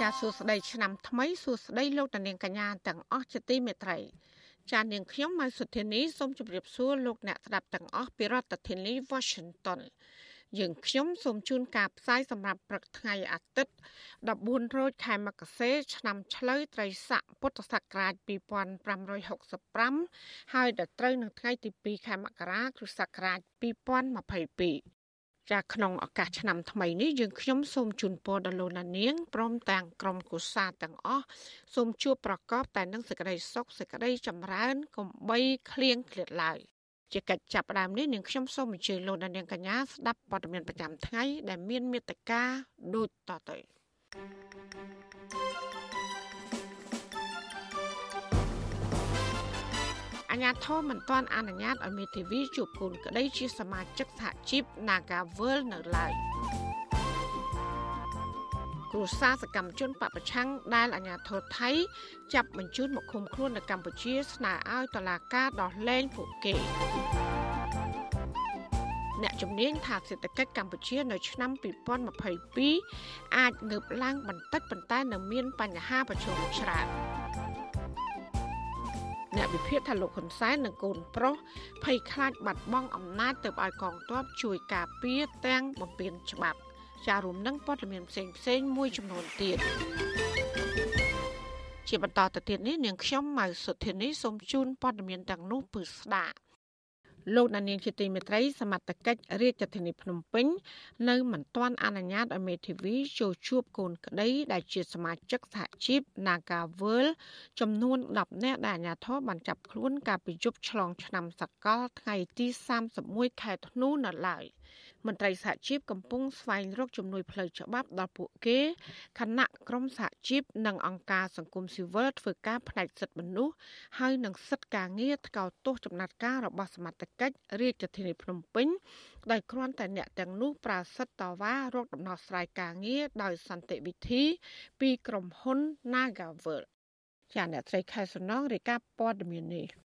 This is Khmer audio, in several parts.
ចាសួស្តីឆ្នាំថ្មីសួស្តីលោកអ្នកនាងកញ្ញាទាំងអស់ជាទីមេត្រីចានាងខ្ញុំម៉ៅសុធានីសូមជម្រាបសួរលោកអ្នកស្ដាប់ទាំងអស់ពីរដ្ឋធានី Washington យើងខ្ញុំសូមជូនការផ្សាយសម្រាប់ព្រឹកថ្ងៃអាទិត្យ14រោចខែមករាឆ្នាំឆ្លូវត្រីស័កពុទ្ធសករាជ2565ហើយដល់ត្រូវនឹងថ្ងៃទី2ខែមករាគ្រិស្តសករាជ2022 ចាក្នុងឱកាសឆ្នាំថ្មីនេះយើងខ្ញុំសូមជូនពរដល់លោកអ្នកនាងព្រមទាំងក្រុមគូសាទាំងអស់សូមជួបប្រកបតែនឹងសេចក្តីសុខសេចក្តីចម្រើនកុំបីឃ្លៀងឃ្លាតឡើយជាកិច្ចចាប់ផ្ដើមនេះនាងខ្ញុំសូមអញ្ជើញលោកអ្នកនាងកញ្ញាស្ដាប់ព័ត៌មានប្រចាំថ្ងៃដែលមានមេត្តាដូចតទៅអា ញាធមមិនទាន់អនុញ្ញាតឲ្យមេធាវីជួបកូនក្តីជាសមាជិកសហជីព Nagavel នៅឡើយគ្រួសារសកម្មជនបពប្រឆាំងដែលអាញាធរថៃ ចាប់បញ្ជូនមកឃុំខ្លួននៅកម្ពុជា ស្នើឲ្យតុលាការដោះលែងពួកគេអ្នកជំនាញថាសេដ្ឋកិច្ចកម្ពុជានៅឆ្នាំ2022អាចងើបឡើងបន្តិចប៉ុន្តែនៅមានបញ្ហាប្រឈមច្រើន អ្នកវិភាគថាលោកហ៊ុនសែននិងកូនប្រុសភ័យខ្លាចបាត់បង់អំណាចទៅឲ្យកងទ័ពជួយការពារទាំងបំពេញច្បាប់ចារួមនឹងព័ត៌មានផ្សេងផ្សេងមួយចំនួនទៀតជាបន្តទៅទៀតនេះនាងខ្ញុំម៉ៅសុធានីសូមជូនព័ត៌មានទាំងនោះពឺស្ដាប់ លោកដានៀងជាទីមេត្រីសមត្ថកិច្ចរាជធានីភ្នំពេញនៅមិនទាន់អនុញ្ញាតឲ្យមេធាវីចូលជួបកូនក្តីដែលជាសមាជិកសហជីព Nagavel ចំនួន10នាក់ដែលអាជ្ញាធរបានចាប់ខ្លួនកាលពីយប់ឆ្លងឆ្នាំសកលថ្ងៃទី31ខែធ្នូនៅឡើយ មន្ត្រីសហជីពកំពុងស្វែងរកជំនួយផ្លូវច្បាប់ដល់ពួកគេខណៈក្រមសហជីពនិងអង្គការសង្គមស៊ីវិលធ្វើការផ្នែកសិទ្ធិមនុស្សហើយនិងសិទ្ធិការងារថ្កោលទោសចំណាត់ការរបស់សមត្ថកិច្ចរាជធានីភ្នំពេញដោយគ្រាន់តែអ្នកទាំងនោះប្រាសិទ្ធតវ៉ារកដំណោះស្រាយការងារដោយសន្តិវិធី ពីក្រុមហ៊ុន Nagavel ជាអ្នកស្រីខែសំណងរាយការណ៍ព័ត៌មាននេះ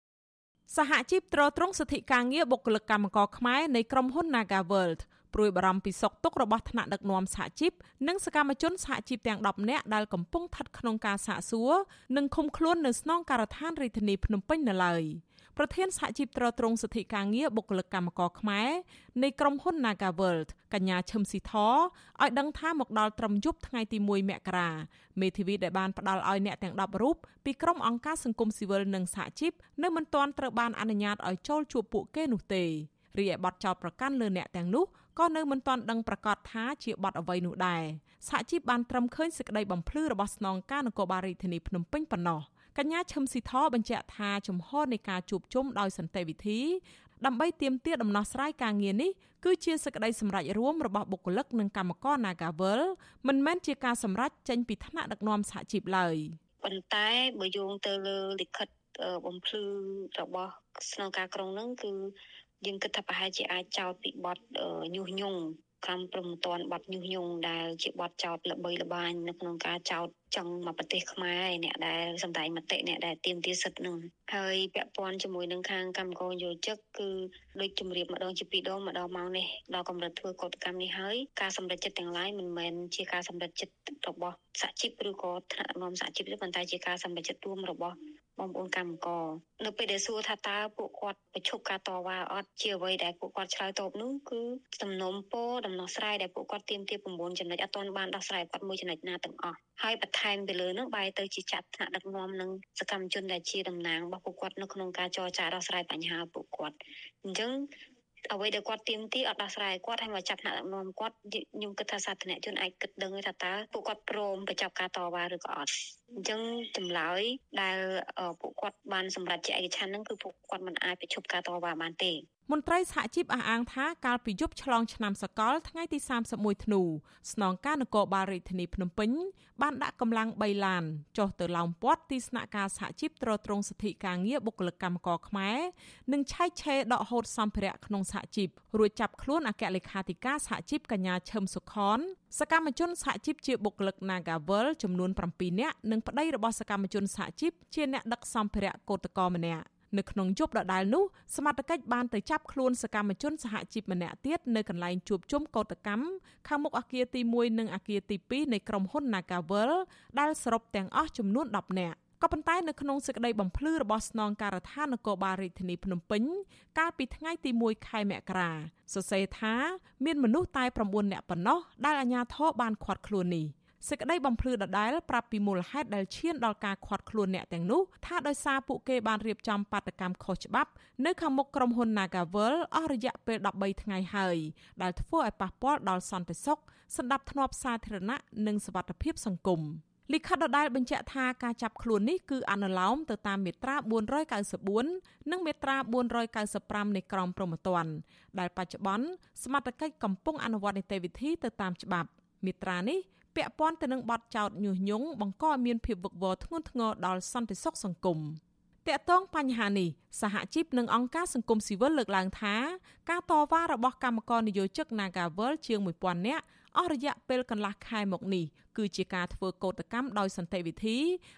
សហជីពត្រួតត្រងសិទ្ធិការងារបុគ្គលិកកម្មករខ្មែរនៃក្រុមហ៊ុន Naga World ព្រួយបារម្ភពីសុខទុក្ខរបស់ថ្នាក់ដឹកនាំសហជីពនិងសកម្មជនសហជីពទាំង10នាក់ដែលកំពុងស្ថិតក្នុងការសាកសួរនិងឃុំខ្លួននៅស្នងការដ្ឋានរាជធានីភ្នំពេញនៅឡើយ ប្រធានសហជីពត្រួតត្រងសិទ្ធិការងារបុគ្គលិកកម្មករខ្មែរនៃក្រុមហ៊ុន Naga World កញ្ញាឈឹមស៊ីធឲ្យដឹងថាមកដល់ត្រឹមយប់ថ្ងៃទី1មករាមេធាវីដែលបានផ្ដល់ឲ្យអ្នកទាំង10រូបពីក្រុមអង្គការសង្គមស៊ីវិលនិងសហជីពនៅមិនទាន់ត្រូវបានអនុញ្ញាតឲ្យចូលជួបពួកគេនោះទេរីឯបទចោទប្រកាន់លើអ្នកទាំងនោះក៏នៅមិនទាន់ដឹងប្រកាសថាជាបទអ្វីនោះដែរសហជីពបានត្រឹមឃើញសេចក្តីបំភ្លឺរបស់ស្នងការនគរបាលរាជធានីភ្នំពេញប៉ុណ្ណោះ កញ្ញាឈឹមស៊ីធបញ្ជាក់ថាជំហរនៃការជួបជុំដោយសន្តិវិធីដើម្បីទាមទារដំណោះស្រាយការងារនេះគឺជាសេចក្តីសម្រេចរួមរបស់បុគ្គលិកនិងកម្មករ Nagavel មិនមែនជាការសម្រេចចេញពីថ្នាក់ដឹកនាំសហជីពឡើយប៉ុន្តែបើយោងទៅលើលិខិតបំភ្លឺរបស់ស្នងការក្រុងហ្នឹងគឺយើងគិតថាប្រហែលជាអាចចោទពីបទញុះញង់ កម្មព្រមតនបទញុះញង់ដែលជាបទចោទល្បីល្បាញនៅក្នុងការចោទចង់មកប្រទេសខ្មែរអ្នកដែលសម្ដែងមតិអ្នកដែលទាមទារសិទ្ធិនឹងហើយពាក់ព័ន្ធជាមួយនឹងខាងកម្មករយោជិកគឺដូចជំរាបម្ដងជាពីរដងម្ដងមកនេះដល់កម្រិតធ្វើកតកម្មនេះហើយការសម្រេចចិត្តទាំងឡាយមិនមែនជាការសម្រេចចិត្តរបស់សហជីពឬក៏ថ្នាក់នាំសហជីពទេប៉ុន្តែជាការសម្រេចចិត្តរួមរបស់ បងប្អូនកម្មករនៅពេលដែលសួរថាតើពួកគាត់ប្រឈប់ការតវ៉ាអត់ជាអ្វីដែលពួកគាត់ឆ្លើយតបនោះគឺសំណុំពរដំណោះស្រាយដែលពួកគាត់ទាមទារ9ចំណុចអត់ទាន់បានដោះស្រាយគាត់មួយចំណុចណាទាំងអស់ហើយបន្ថែមទៅលើនោះបែរទៅជាចាត់ថ្នាក់ដឹកនាំនឹងសកម្មជនដែលជាតំណាងរបស់ពួកគាត់នៅក្នុងការចរចាដោះស្រាយបញ្ហាពួកគាត់អញ្ចឹង អ្វីដែលគាត់ទៀមទីអត់ដោះស្រាយគាត់ហើយមកចាប់ថ្នាក់ដឹកនាំគាត់ខ្ញុំគិតថាសាធារណជនអាចគិតដឹងថាតើពួកគាត់ព្រមបញ្ចប់ការតវ៉ាឬក៏អត់អញ្ចឹងចម្លើយដែលពួកគាត់បានសម្រេចជាឯកច្ឆន្ទហ្នឹងគឺពួកគាត់មិនអាចបញ្ឈប់ការតវ៉ាបានទេ មន្ត្រីសហជីពអះអាងថាកាលពីយប់ឆ្លងឆ្នាំសកលថ្ងៃទី31ធ្នូស្នងការនគរបាលរាជធានីភ្នំពេញបានដាក់កម្លាំង3ឡានចុះទៅឡោមព័ទ្ធទីស្នាក់ការសហជីពត្រួតត្រងសិទ្ធិការងារបុគ្គលិកកម្មករខ្មែរនិងឆែកឆេរដកហូតសម្ភារៈក្នុងសហជីពរួចចាប់ខ្លួនអគ្គលេខាធិការសហជីពកញ្ញាឈឹមសុខនសកម្មជនសហជីពជាបុគ្គលិក Nagavel ចំនួន7នាក់និងប្តីរបស់សកម្មជនសហជីពជាអ្នកដឹកសម្ភារៈកោតក្រម្នាក់ នៅក្នុងយប់ដដែលនោះសមត្ថកិច្ចបានទៅចាប់ខ្លួនសកម្មជនសហជីពម្នាក់ទៀតនៅកន្លែងជួបជុំកោតកម្មខាងមុខអគារទី1និងអគារទី2នៃក្រុមហ៊ុន Nagavel ដែលសរុបទាំងអស់ចំនួន10នាក់ក៏ប៉ុន្តែនៅក្នុងសេចក្តីបំភ្លឺរបស់ស្នងការដ្ឋាននគរបាលរាជធានីភ្នំពេញកាលពីថ្ងៃទី1ខែមករាសរសេរថាមានមនុស្សតែ9នាក់ប៉ុណ្ណោះដែលអាជ្ញាធរបានឃាត់ខ្លួននេះ។ សេចក្តីបំភ្លឺដដែលប្រាប់ពីមូលហេតុដែលឈានដល់ការឃាត់ខ្លួនអ្នកទាំងនោះថាដោយសារពួកគេបានរៀបចំបាតកម្មខុសច្បាប់នៅខាងមុខក្រុមហ៊ុន Nagavel អស់រយៈពេល13ថ្ងៃហើយដែលធ្វើឲ្យប៉ះពាល់ដល់សន្តិសុខសណ្ដាប់ធ្នាប់សាធារណៈនិងសុវត្ថិភាពសង្គមលិខិតដដែលបញ្ជាក់ថាការចាប់ខ្លួននេះគឺអនុលោមទៅតាមមាត្រា494និងមាត្រា495នៃក្រមព្រហ្មទណ្ឌដែលបច្ចុប្បន្នសមត្ថកិច្ចកំពុងអនុវត្តនីតិវិធីទៅតាមច្បាប់មាត្រានេះ ពាក់ព័ន្ធទៅនឹងបទចោទញុះញង់បង្កឲ្យមានភាពវឹកវរធ្ងន់ធ្ងរដល់សន្តិសុខសង្គមតកតងបញ្ហានេះសហជីពនិងអង្គការសង្គមស៊ីវិលលើកឡើងថាការតវ៉ារបស់កម្មករនិយោជិក Nagavel ជាង1000នាក់អស់រយៈពេលកន្លះខែមកនេះគឺជាការធ្វើកោតកម្មដោយសន្តិវិធី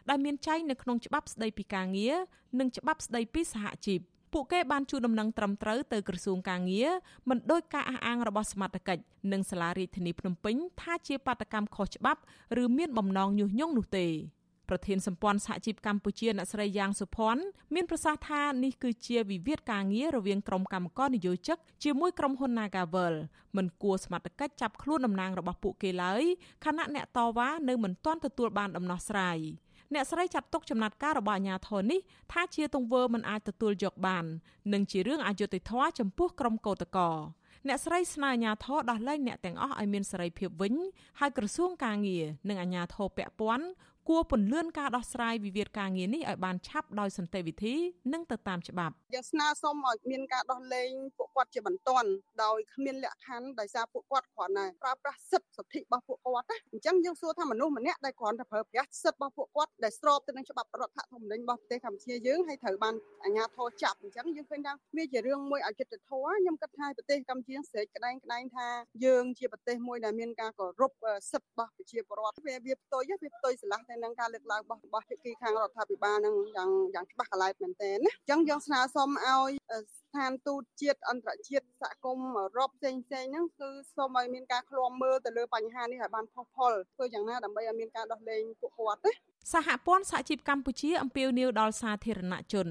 ដែលមានចែងនៅក្នុងច្បាប់ស្តីពីការងារនិងច្បាប់ស្តីពីសហជីព។ ពួកគេបានជូនដំណឹងត្រឹមត្រូវទៅក្រសួងកាងារមិនដោយការអះអាងរបស់សមត្ថកិច្ចនិងសាលារាជធានីភ្នំពេញថាជាបាតកម្មខុសច្បាប់ឬមានបំណងញុះញង់នោះទេប្រធានសម្ព័ន្ធសហជីពកម្ពុជាអ្នកស្រីយ៉ាងសុភ័ណ្ឌមានប្រសាសន៍ថានេះគឺជាវិវាទការងាររវាងក្រុមកម្មករនិយោជិកជាមួយក្រុមហ៊ុន Nagavel មិនគួរសមត្ថកិច្ចចាប់ខ្លួនតំណាងរបស់ពួកគេឡើយខណៈអ្នកតវ៉ានៅមិនទាន់ទទួលបានដំណោះស្រាយ។ អ្នកស្រីចាត់ទុកចំណាត់ការរបស់អាជ្ញាធរនេះថាជាទង្វើមិនអាចទទួលយកបាន និងជារឿងអយុត្តិធម៌ចំពោះក្រុមកោតក្រអ្នកស្រីស្នើអាជ្ញាធរដោះលែងអ្នកទាំងអស់ឲ្យមានសេរីភាពវិញហើយក្រសួងកាងារនិងអាជ្ញាធរពាក់ព័ន្ធ គួរពន្លឿនការដោះស្រាយវិវាទការងារនេះឲ្យបានឆាប់ដោយសន្តិវិធីនិងទៅតាមច្បាប់យើងស្នើសុំឲ្យមានការដោះលែងពួកគាត់ជាបន្ទាន់ដោយគ្មានលក្ខខណ្ឌដោយសារពួកគាត់គ្រាន់តែប្រើប្រាស់សិទ្ធិសិទ្ធិរបស់ពួកគាត់ណាអញ្ចឹងយើងសួរថាមនុស្សម្នាក់ដែលគ្រាន់តែប្រើប្រាស់សិទ្ធិរបស់ពួកគាត់ដែលស្របទៅនឹងច្បាប់រដ្ឋធម្មនុញ្ញរបស់ប្រទេសកម្ពុជាយើងហើយត្រូវបានអាជ្ញាធរចាប់អញ្ចឹងយើងឃើញថាវាជារឿងមួយអយុត្តិធម៌ខ្ញុំគិតថាប្រទេសកម្ពុជាស្រេចក្តែងក្តែងថាយើងជាប្រទេសមួយដែលមានការគោរពសិទ្ធិរបស់ប្រជាពលរដ្ឋវាវាផ្ទុយវាផ្ទុយស្រឡះទៅនឹងការលើកឡើងរបស់របស់ភាគីខាងរដ្ឋាភិបាលនឹងយ៉ាងយ៉ាងច្បាស់កន្លែងមែនទែនណាអញ្ចឹងយើងស្នើសុំឲ្យ ស្ថានទូតជាតិអន្តរជាតិសហគមន៍អឺរ៉ុបផ្សេងផ្សេងហ្នឹងគឺសូមឲ្យមានការឃ្លាំមើលទៅលើបញ្ហានេះឲ្យបានផុសផុលធ្វើយ៉ាងណាដើម្បីឲ្យមានការដោះលែងពួកគាត់ណាសហព័ន្ធសហជីពកម្ពុជាអំពាវនាវដល់សាធារណជន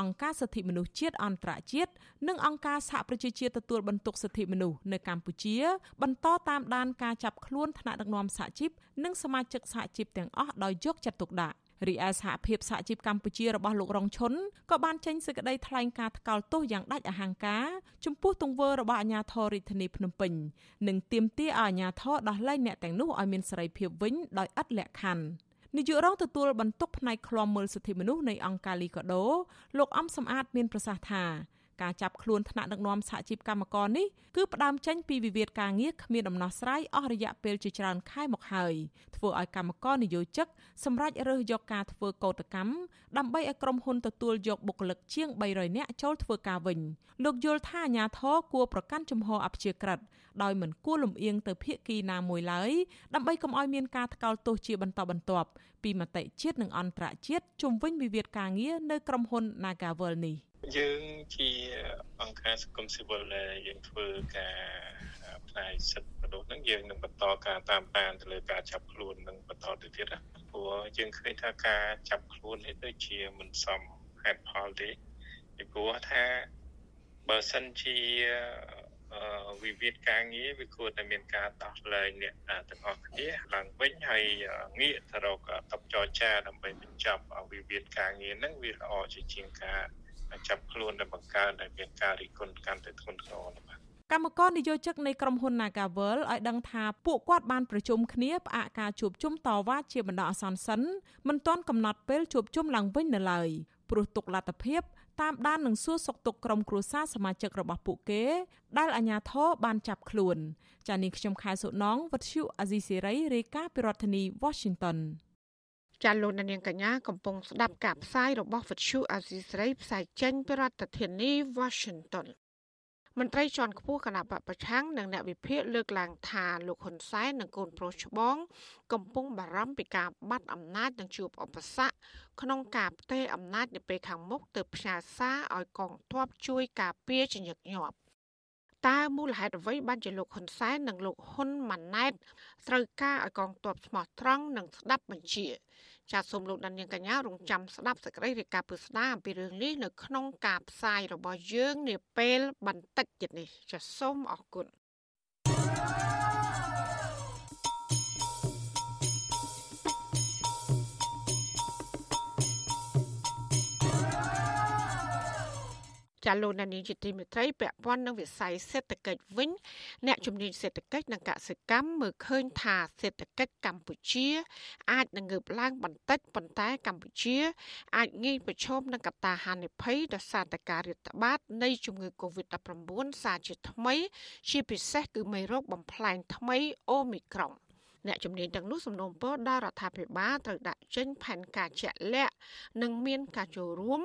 អង្គការសិទ្ធិមនុស្សជាតិអន្តរជាតិនិងអង្គការសហប្រជាជាតិទទួលបន្ទុកសិទ្ធិមនុស្សនៅកម្ពុជា បន្តតាមដានការចាប់ខ្លួនថ្នាក់ដឹកនាំសហជីពនិងសមាជិកសហជីពទាំងអស់ដោយយកចិត្តទុកដាក់ រីឯសហភាពសហជីពកម្ពុជារបស់លោករងឈុនក៏បានចេញសេចក្តីថ្លែងការណ៍ថ្កោលទោសយ៉ាងដាច់អហង្ការចំពោះទង្វើរបស់អាជ្ញាធររាជធានីភ្នំពេញនិងទាមទារឲ្យអាជ្ញាធរដោះលែងអ្នកទាំងនោះឲ្យមានសេរីភាពវិញដោយឥតលក្ខខណ្ឌនាយករងទទួលបន្ទុកផ្នែកឃ្លាំមើលសិទ្ធិមនុស្សនៃអង្គការលីកាដូលោកអំសំអាតមានប្រសាសន៍ថា ការចាប់ខ្លួនថ្នាក់ដឹកនាំសហជីពកម្មករនេះគឺផ្ដើមចេញពីវិវាទការងារគ្មានដំណោះស្រាយអស់រយៈពេលជាច្រើនខែមកហើយធ្វើឲ្យកម្មករនិយោជិកសម្រេចរើសយកការធ្វើកោតកម្មដើម្បីឲ្យក្រុមហ៊ុនទទួលយកបុគ្គលិកជាង300នាក់ចូលធ្វើការវិញលោកយល់ថាអាញាធរគួរប្រកាន់ជំហរអព្យាក្រឹតដោយមិនគួរលំអៀងទៅភាគីណាមួយឡើយដើម្បីកុំឲ្យមានការថ្កោលទោសជាបន្តបន្ទាប់ពីមតិជាតិនិងអន្តរជាតិជុំវិញវិវាទការងារនៅក្រុមហ៊ុន Nagavel នេះ។ យើងជាអង្គការសង្គមស៊ីវិលដែលយើងធ្វើការផ្នែកសិទ្ធិមនុស្សហ្នឹងយើងនឹងបន្តការតាមដានទៅលើការចាប់ខ្លួននឹងបន្តទៅទៀតណាព្រោះយើងឃើញថាការចាប់ខ្លួននេះដូចជាមិនសមហេតុផលទេពីព្រោះថាបើសិនជាវិវាទការងារវាគួរតែមានការដោះលែងអ្នកទាំងអស់គ្នាឡើងវិញហើយងាកទៅរកតបចរចាដើម្បីបញ្ចប់វិវាទការងារហ្នឹងវាល្អជាជាងការ ចាប់ខ្លួនដែលបង្កើនដែលមានការរិះគន់កាន់តែធ្ងន់ធ្ងរបាទកម្មករនិយោជិកនៃក្រុមហ៊ុន Nagavel ឲ្យដឹងថាពួកគាត់បានប្រជុំគ្នាផ្អាកការជួបជុំតវ៉ាជាបណ្ដោះអាសន្នសិនមិនទាន់កំណត់ពេលជួបជុំឡើងវិញនៅឡើយព្រោះទុកលទ្ធភាពតាមដាននិងសួរសុខទុក្ខក្រុមគ្រួសារសមាជិករបស់ពួកគេ ដែលអាជ្ញាធរបានចាប់ខ្លួនចានាងខ្ញុំខែសុណងវັດឈុអាស៊ីសេរីរាយការណ៍ពីរដ្ឋធានី Washington ចាលោកនាងកញ្ញាកំពុងស្ដាប់ការផ្សាយរបស់វិទ្យុអាស៊ីសេរីផ្សាយចេញពីរដ្ឋធានី Washington មន្ត្រីជាន់ខ្ពស់គណៈបពប្រឆាំងនិងអ្នកវិភាគលើកឡើងថាលោកហ៊ុនសែននិងកូនប្រុសច្បងកំពុងបារម្ភពីការបាត់អំណាចនិងជួបឧបសគ្គក្នុងការផ្ទេរអំណាចនៅពេលខាងមុខទៅផ្ញើសារឲ្យកងទ័ពជួយការពារជាញឹកញាប់ តើមូលហេតុអ្វីបានជាលោកហ៊ុនសែននិងលោកហ៊ុនម៉ាណែតត្រូវការឲ្យកងទ័ពស្មោះត្រង់និងស្ដាប់បញ្ជាចាសសូមលោកដានៀងកញ្ញារងចាំស្ដាប់សេចក្តីរាយការណ៍ពិស្ដាអំពីរឿងនេះនៅក្នុងការផ្សាយរបស់យើងនាពេលបន្តិចទៀតនេះចាសសូមអរគុណ ចាលោកនានីជាទីមេត្រីពាក់ព័ន្ធនឹងវិស័យសេដ្ឋកិច្ចវិញ អ្នកជំនាញសេដ្ឋកិច្ចនិងកសិកម្មមើលឃើញថាសេដ្ឋកិច្ចកម្ពុជា អាចនឹងងើបឡើងបន្តិចប៉ុន្តែកម្ពុជា អាចងាយប្រឈមនឹងកត្តាហានិភ័យដោយសារតែការរាតត្បាតនៃជំងឺ Covid-19 សារជាថ្មី ជាពិសេសគឺមេរោគបំផ្លែងថ្មីអូមីក្រុង អ្នកជំនាញទាំងនោះសំណូមពរដល់រដ្ឋាភិបាលត្រូវដាក់ចេញផែនការជាក់លាក់និងមានការចូលរួម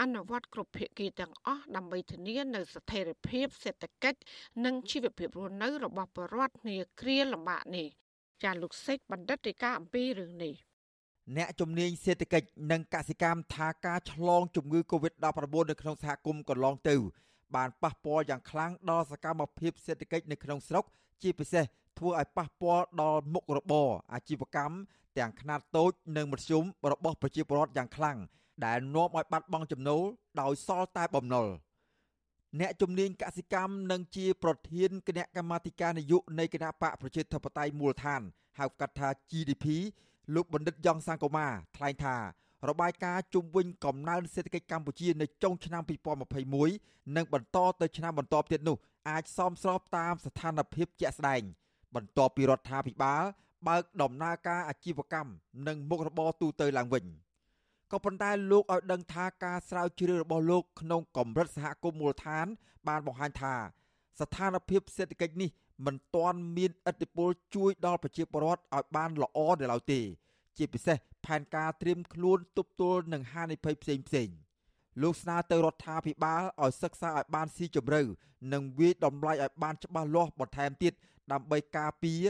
អនុវត្តគ្រប់ភាគីទាំងអស់ដើម្បីធានានូវស្ថិរភាពសេដ្ឋកិច្ចនិងជីវភាពរស់នៅរបស់ប្រជាពលរដ្ឋនាគ្រាលំបាកនេះចាលោកសេចបណ្ឌិតរាយការណ៍អំពីរឿងនេះអ្នកជំនាញសេដ្ឋកិច្ចនិងកសិកម្មថាការឆ្លងជំងឺ Covid-19 នៅក្នុងសហគមន៍កន្លងទៅ បានប៉ះពាល់យ៉ាងខ្លាំងដល់សកម្មភាពសេដ្ឋកិច្ចនៅក្នុងស្រុកជាពិសេស ធ្វើឲ្យប៉ះពាល់ដល់មុខរបរអាជីវកម្មទាំងខ្នាតតូចនិងមធ្យមរបស់ប្រជាពលរដ្ឋយ៉ាងខ្លាំងដែលនាំឲ្យបាត់បង់ចំណូលដោយសល់តែបំណុលអ្នកជំនាញកសិកម្មនិងជាប្រធានគណៈកម្មាធិការនយោបាយនៃគណៈបកប្រជាធិបតេយ្យមូលដ្ឋានហៅកាត់ថា GDP លោកបណ្ឌិតយ៉ងសង្គមាថ្លែងថារបាយការណ៍ជុំវិញកំណើនសេដ្ឋកិច្ចកម្ពុជានៅចុងឆ្នាំ2021និងបន្តទៅឆ្នាំបន្ទាប់ទៀតនោះអាចសមស្របតាមស្ថានភាពជាក់ស្ដែង បន្ទាប់ពីរដ្ឋាភិបាលបើកដំណើរការអាជីវកម្មនិងមុខរបរទូទៅឡើងវិញក៏ប៉ុន្តែលោកឲ្យដឹងថាការស្រាវជ្រាវរបស់លោកក្នុងកម្រិតសហគមន៍មូលដ្ឋាន បានបង្ហាញថា ស្ថានភាពសេដ្ឋកិច្ចនេះមិនទាន់មានឥទ្ធិពលជួយដល់ប្រជាពលរដ្ឋឲ្យបានល្អនៅឡើយទេ ជាពិសេសផែនការត្រៀមខ្លួនទប់ទល់នឹងហានិភ័យផ្សេងផ្សេងលោកស្នើទៅរដ្ឋាភិបាលឲ្យសិក្សាឲ្យបានស៊ីជម្រៅនិងវាយតម្លៃឲ្យបានច្បាស់លាស់បន្ថែមទៀត ដើម្បីការពារ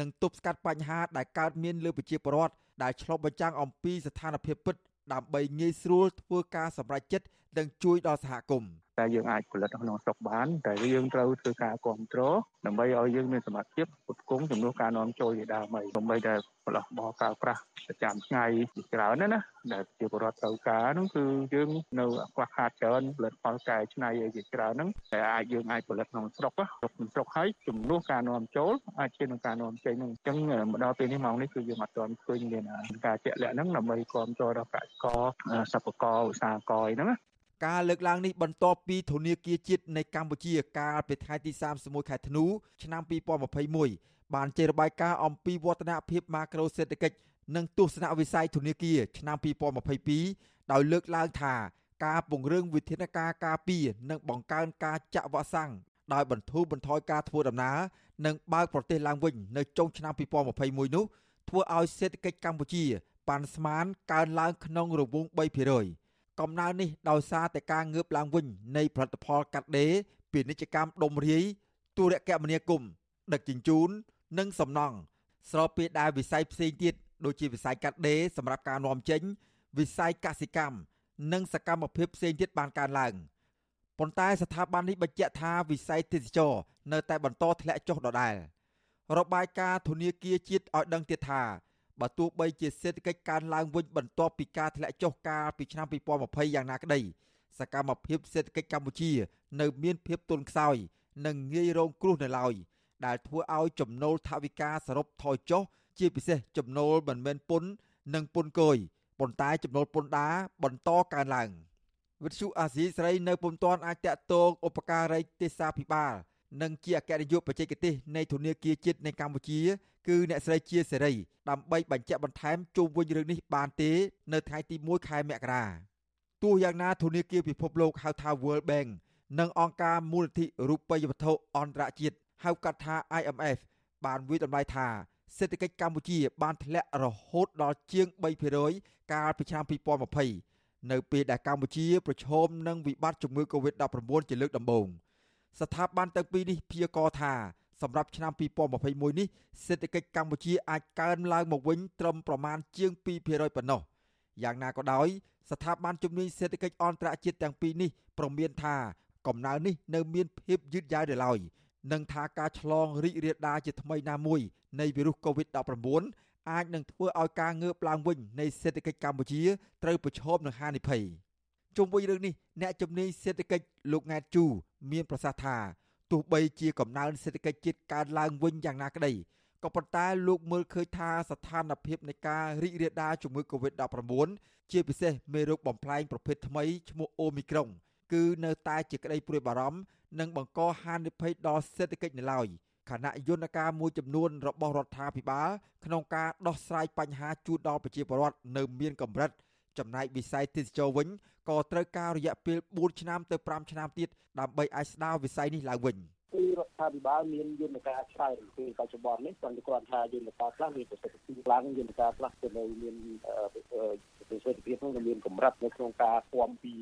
និងទប់ស្កាត់បញ្ហាដែលកើតមានលើប្រជាពលរដ្ឋដែលឆ្លុះបញ្ចាំងអំពីស្ថានភាពពិតដើម្បីងាយស្រួលធ្វើការសម្រេចចិត្តនិងជួយដល់សហគមន៍ តែយើងអាចផលិតក្នុងស្រុកបានតែយើងត្រូវធ្វើការគ្រប់គ្រងដើម្បីឲ្យយើងមានសមត្ថភាពផ្គត់ផ្គង់ចំនួនការនាំចូលជាដើមហើយដើម្បីតែផលិតបោះកៅប្រាស់ប្រចាំថ្ងៃជាច្រើនណាណាដែលជាបរដ្ឋត្រូវការហ្នឹងគឺយើងនៅខ្វះខាតច្រើនផលិតផលកែច្នៃឲ្យជាច្រើនហ្នឹងតែអាចយើងអាចផលិតក្នុងស្រុកស្រុកក្នុងស្រុកហើយចំនួនការនាំចូលអាចជានឹងការនាំចេញហ្នឹងអញ្ចឹងមកដល់ពេលនេះម៉ោងនេះគឺយើងអត់ទាន់ឃើញមានការជាក់លាក់ហ្នឹងដើម្បីគ្រប់គ្រងដល់កសិករសិប្បករឧស្សាហករហ្នឹងណា ការលើកឡើងនេះបន្ទាប់ពីធនាគារជាតិនៃកម្ពុជាកាលពីថ្ងៃទី31ខែធ្នូឆ្នាំ2021បានចេញរបាយការណ៍អំពីវឌ្ឍនភាពម៉ាក្រូសេដ្ឋកិច្ចនិងទស្សនវិស័យធនាគារឆ្នាំ2022ដោយលើកឡើងថាការពង្រឹងវិធានការការពារនិងបង្កើនការចាក់វ៉ាក់សាំងដោយបន្ធូរបន្ថយការធ្វើដំណើរនិងបើកប្រទេសឡើងវិញនៅចុងឆ្នាំ2021នោះធ្វើឲ្យសេដ្ឋកិច្ចកម្ពុជាបានស្មានកើនឡើងក្នុងរង្វង់3% កំណើននេះដោយសារតែការងើបឡើងវិញនៃផលិតផលកាត់ដេរពាណិជ្ជកម្មដុំរាយទូរគមនាគមន៍ដឹកជញ្ជូន និងសំណង់ស្របពេលដែលវិស័យផ្សេងទៀតដូចជាវិស័យកាត់ដេរសម្រាប់ការនាំចេញ វិស័យកសិកម្មនិងសកម្មភាពផ្សេងទៀតបានកើនឡើងប៉ុន្តែស្ថាប័ននេះបញ្ជាក់ថាវិស័យទេសចរនៅតែបន្តធ្លាក់ចុះដដែលរបាយការណ៍ធនាគារជាតិឲ្យដឹងទៀតថា បើទោះបីជាសេដ្ឋកិច្ចកើនឡើងវិញបន្ទាប់ពីការធ្លាក់ចុះកាលពីឆ្នាំ2020យ៉ាងណាក្តីសកម្មភាពសេដ្ឋកិច្ចកម្ពុជា នៅមានភាពទន់ខ្សោយ និងងាយរងគ្រោះនៅឡើយដែលធ្វើឲ្យចំណូលថវិកាសរុបថយចុះជាពិសេសចំណូលមិនមែនពន្ធនិងពន្ធគយប៉ុន្តែចំណូលពន្ធដារបន្តកើនឡើងវិទ្យុអាស៊ីសេរីនៅពុំទាន់អាចតាក់ទងឧបការីទេសាភិបាល និងជាអគ្គនាយកបច្ចេកទេសនៃធនាគារជាតិនៃកម្ពុជា គឺអ្នកស្រីជាសេរីដើម្បីបញ្ជាក់បន្ថែមជុំវិញរឿងនេះបានទេ នៅថ្ងៃទី1ខែមករាទទោះយ៉ាងណាធនាគារពិភពលោកហៅថា World Bank និងអង្គការមូលនិធិរូបិយវត្ថុអន្តរជាតិហៅកាត់ថា IMF បានវិតម្លៃថាសេដ្ឋកិច្ចកម្ពុជា បានធ្លាក់រហូតដល់ជាង3%កាលពីឆ្នាំ2020នៅពេលដែលកម្ពុជាប្រឈមនឹងវិបត្តិជំងឺ Covid-19 ជាលើកដំបូង ស្ថាប័នទាំងពីរនេះព្យាករណ៍ថាសម្រាប់ឆ្នាំ2021នេះសេដ្ឋកិច្ចកម្ពុជាអាចកើនឡើងមកវិញត្រឹមប្រមាណជាង2%ប៉ុណ្ណោះយ៉ាងណាក៏ដោយស្ថាប័នជំនាញសេដ្ឋកិច្ចអន្តរជាតិទាំងពីរនេះប្រមានថាកំណើននេះនៅមានភាពយឺតយ៉ាវនៅឡើយនិងថាការឆ្លងរីករាលដាលជាថ្មីណាមួយនៃវីរុស COVID-19 អាចនឹងធ្វើឲ្យការងើបឡើងវិញនៃសេដ្ឋកិច្ចកម្ពុជាត្រូវប្រឈមនឹងហានិភ័យជុំវិញរឿងនេះអ្នកជំនាញសេដ្ឋកិច្ចលោកង៉ែតជូ មានប្រសាសន៍ថាទោះបីជាកំណើនសេដ្ឋកិច្ចជាតិកើនឡើងវិញយ៉ាងណាក្តីក៏ប៉ុន្តែលោកមើលឃើញថាស្ថានភាពនៃការរីករាលដាលជំងឺ Covid-19 ជាពិសេសមេរោគបំផ្លែងប្រភេទថ្មីឈ្មោះអូមីក្រុងគឺនៅតែជាក្តីព្រួយបារម្ភនិងបង្កហានិភ័យដល់សេដ្ឋកិច្ចនៅឡើយខណៈយន្តការមួយចំនួនរបស់រដ្ឋាភិបាលក្នុងការដោះស្រាយបញ្ហាជូនដល់ប្រជាពលរដ្ឋនៅមានកម្រិត ចំណែកវិស័យទេសចរវិញក៏ត្រូវការរយៈពេល4ឆ្នាំទៅ5ឆ្នាំទៀតដើម្បីអាចស្ដារវិស័យនេះឡើងវិញគឺរដ្ឋាភិបាលមានយន្តការច្រើនពេលបច្ចុប្បន្ននេះគាត់គ្រាន់ថាយន្តការខ្លះមានប្រសិទ្ធភាពខ្លាំងយន្តការខ្លះក៏នៅមានប្រសិទ្ធភាពនោះមានកម្រិតនៅក្នុងការគាំពី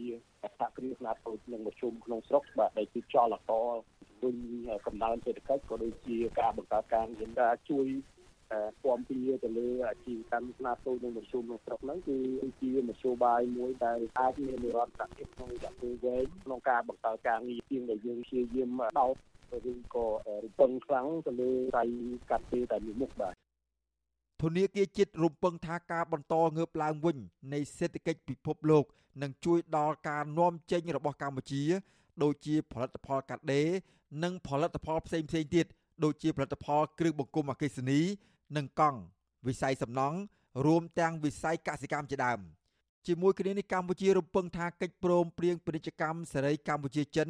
សហគ្រាសខ្នាតតូចនិងមធ្យមក្នុងស្រុកបាទដែលគឺចលករវិញកំណើនសេដ្ឋកិច្ចក៏ដូចជាការបង្កើតការងារការជួយ គាំពៀទៅលើអាជីវកម្មខ្នាតតូចនិងមធ្យមក្នុងស្រុកហ្នឹងគឺជាមធ្យោបាយមួយដែលអាចមាននិរន្តរភាពក្នុងរយៈពេលវែងក្នុងការបង្កើតការងារជាងដែលយើងព្យាយាមដោតឬក៏រំពឹងខ្លាំងទៅលើដៃកាត់ពេលតែមួយមុខបាទធនាគារជាតិរំពឹងថាការបន្តងើបឡើងវិញនៃសេដ្ឋកិច្ចពិភពលោកនឹងជួយដល់ការនាំចេញរបស់កម្ពុជា ដូចជាផលិតផលកាត់ដេរនិងផលិតផលផ្សេងៗទៀតដូចជាផលិតផលគ្រឿងបង្គុំអគ្គិសនី និងកង់វិស័យសំណង់រួមទាំងវិស័យកសិកម្មជាដើមជាមួយគ្នានេះកម្ពុជារំពឹងថាកិច្ចព្រមព្រៀងពាណិជ្ជកម្មសេរីកម្ពុជាចិន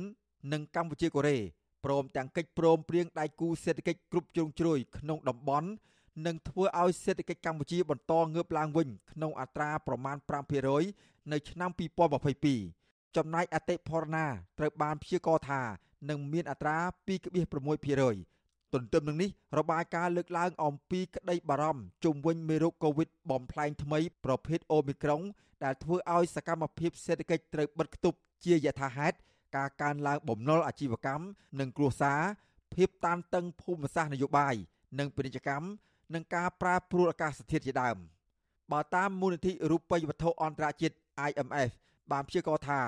និងកម្ពុជាកូរ៉េព្រមទាំងកិច្ចព្រមព្រៀងដៃគូសេដ្ឋកិច្ចគ្រប់ជ្រុងជ្រោយក្នុងតំបន់នឹងធ្វើឲ្យសេដ្ឋកិច្ចកម្ពុជាបន្តងើបឡើងវិញក្នុងអត្រាប្រមាណ5%នៅឆ្នាំ2022ចំណែកអតិផរណាត្រូវបានព្យាករណ៍ថានឹងមានអត្រា2.6% ទន្ទឹមនឹងនេះរបាយការណ៍លើកឡើងអំពីក្តីបារម្ភជុំវិញមេរោគកូវីដបំផ្លែងថ្មីប្រភេទអូមីក្រុង ដែលធ្វើឲ្យសកម្មភាពសេដ្ឋកិច្ចត្រូវបិទគប់ជាយថាហេតុការកើនឡើងបំណុលអាជីវកម្មនិងគ្រួសារភាពតានតឹងភូមិសាស្ត្រនយោបាយនិងពាណិជ្ជកម្មនិងការប្រែប្រួលអាកាសធាតុជាដើមបើតាមមូលនិធិរូបិយវត្ថុអន្តរជាតិ IMF បានព្យាករណ៍ថា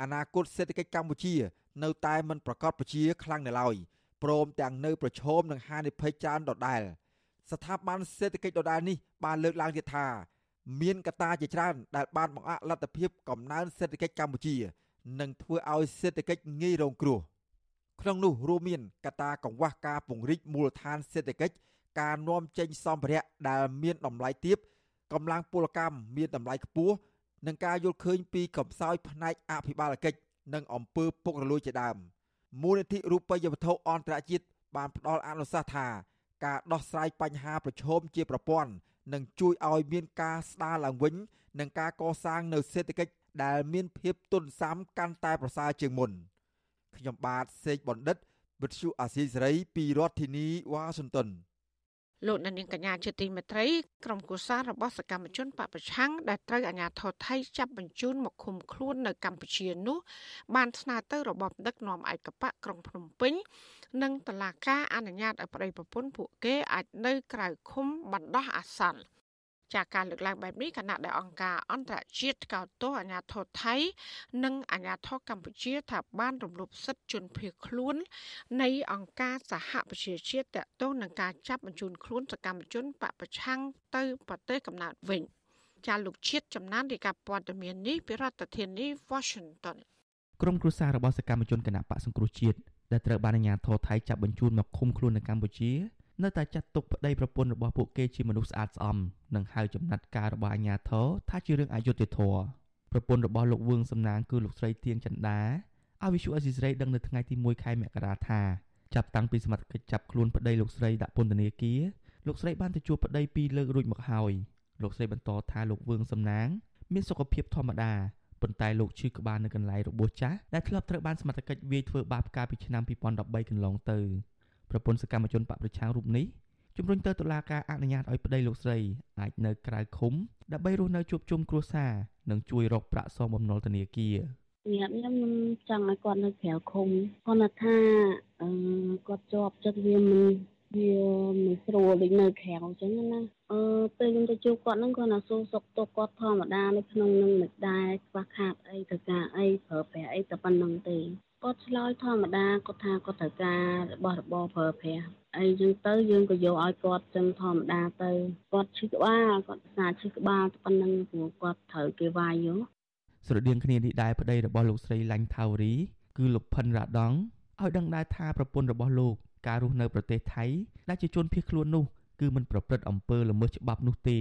អនាគតសេដ្ឋកិច្ចកម្ពុជា នៅតែមិនប្រកបប្រជាខ្លាំងនៅឡើយ ព្រមទាំងនៅប្រឈមនឹងហានិភ័យច្រើនដដែលស្ថាប័នសេដ្ឋកិច្ចដដែលនេះបានលើកឡើងទៀតថាមានកត្តាជាច្រើនដែលបានបង្អាក់លទ្ធភាពកំណើនសេដ្ឋកិច្ចកម្ពុជា និងធ្វើឲ្យសេដ្ឋកិច្ចងាយរងគ្រោះក្នុងនោះរួមមានកត្តាកង្វះការពង្រីកមូលដ្ឋានសេដ្ឋកិច្ចការនាំចេញសម្ភារៈដែលមានតម្លៃទាបកម្លាំងពលកម្មមានតម្លៃខ្ពស់និងការយល់ឃើញពីកំសោយផ្នែកអភិបាលកិច្ចនិងអំពើពុករលួយជាដើម។ មូលនិធិរូបិយវត្ថុអន្តរជាតិបានផ្ដល់អនុសាសន៍ថាការដោះស្រាយបញ្ហាប្រឈមជាប្រព័ន្ធនឹងជួយឲ្យមានការស្ដារឡើងវិញនិងការកសាងនៅសេដ្ឋកិច្ចដែលមានភាពទុនសាំកាន់តែប្រសើរជាងមុនខ្ញុំបាទសេកបណ្ឌិតវិទ្យុអាស៊ីសេរីពីរដ្ឋធានីវ៉ាស៊ីនតោន លោកនាងកញ្ញាជាទីមេត្រីក្រុមគូសាររបស់សកម្មជនបពប្រឆាំងដែលត្រូវអាជ្ញាធរថៃចាប់បញ្ជូនមកឃុំខ្លួននៅកម្ពុជានោះបានស្នើទៅរបបដឹកនាំឯកបកក្រុងភ្នំពេញ និងតឡាការអនុញ្ញាតឲ្យប្តីប្រពន្ធពួកគេអាចនៅក្រៅឃុំបណ្ដោះអាសន្ន ចាការលើកឡើងបែបនេះគណៈដែលអង្គការអន្តរជាតិកោតទោសអាញាធរថៃ និងអាញាធរកម្ពុជា ថាបានរំលោភសិទ្ធិជនភៀសខ្លួន នៃអង្គការសហប្រជាជាតិតទៅនឹងការចាប់បញ្ជូនខ្លួនសកម្មជនបពប្រឆាំងទៅប្រទេសកំណើតវិញចាលោកជាតិចំណានរាយការណ៍ព័ត៌មាននេះពីរដ្ឋធានី Washington ក្រុមគ្រួសាររបស់សកម្មជនគណៈបកសង្គ្រោះជាតិដែលត្រូវបានអាជ្ញាធរថៃចាប់បញ្ជូនមកឃុំខ្លួននៅកម្ពុជា នៅតែចាត់ទុកប្តីប្រពន្ធរបស់ពួកគេជាមនុស្សស្អាតស្អំនិងហៅចំណាត់ការរបស់អាជ្ញាធរថាជារឿងអយុត្តិធម៌ប្រពន្ធរបស់លោកវឿងសំណាងគឺលោកស្រីទៀងចន្ទាឲ្យវិសុអេស៊ីស្រីដឹងនៅថ្ងៃទី1ខែមករាថាចាប់តាំងពីសមត្ថកិច្ចចាប់ខ្លួនប្តីលោកស្រីដាក់ពន្ធនាគារលោកស្រីបានទៅជួបប្តីពីរលើករួចមកហើយលោកស្រីបន្តថាលោកវឿងសំណាង មានសុខភាពធម្មតាប៉ុន្តែលោកឈឺក្បាលនៅកន្លែងរបួសចាស់ដែលធ្លាប់ត្រូវបានសមត្ថកិច្ចវាយធ្វើបាបកាលពីឆ្នាំ2013កន្លងទៅ ប្រពន្ធសកម្មជនបកប្រឆាំងរូបនេះជំរុញទៅតុលាការអនុញ្ញាតឲ្យប្តីលោកស្រីអាចនៅក្រៅឃុំដើម្បីរស់នៅជួបជុំគ្រួសារនិងជួយរកប្រាក់សងបំណុលធនាគារសម្រាប់ខ្ញុំខ្ញុំចង់ឲ្យគាត់នៅក្រៅឃុំគាត់ថាអឺគាត់ជាប់ចិត្តវាមិនវាមិនស្រួលដូចនៅក្រៅអញ្ចឹងណាអឺពេលខ្ញុំទៅជួបគាត់ហ្នឹងគាត់ណាសួរសុខទុក្ខគាត់ធម្មតានៅក្នុងនឹងមិនដែរខ្វះខាតអីទៅការអីប្រើប្រាស់អីតែប៉ុណ្្នឹងទេ គាត់ឆ្លើយធម្មតាគាត់ថាគាត់ត្រូវការរបស់របរប្រើប្រាស់អីចឹងទៅយើងក៏យកឲ្យគាត់ចឹងធម្មតាទៅគាត់ឈឺក្បាលគាត់សាឈឺក្បាលប៉ុណ្្នឹងព្រោះគាត់ត្រូវគេវាយយោស្រដៀងគ្នានេះដែរប្តីរបស់លោកស្រីឡាញ់ថាវរី គឺលោកផិនរ៉ាដងឲ្យដឹងដែរថាប្រពន្ធរបស់លោកការរស់នៅប្រទេសថៃដែលជាជនភៀសខ្លួននោះគឺមិនប្រព្រឹត្តអំពើល្មើសច្បាប់នោះទេ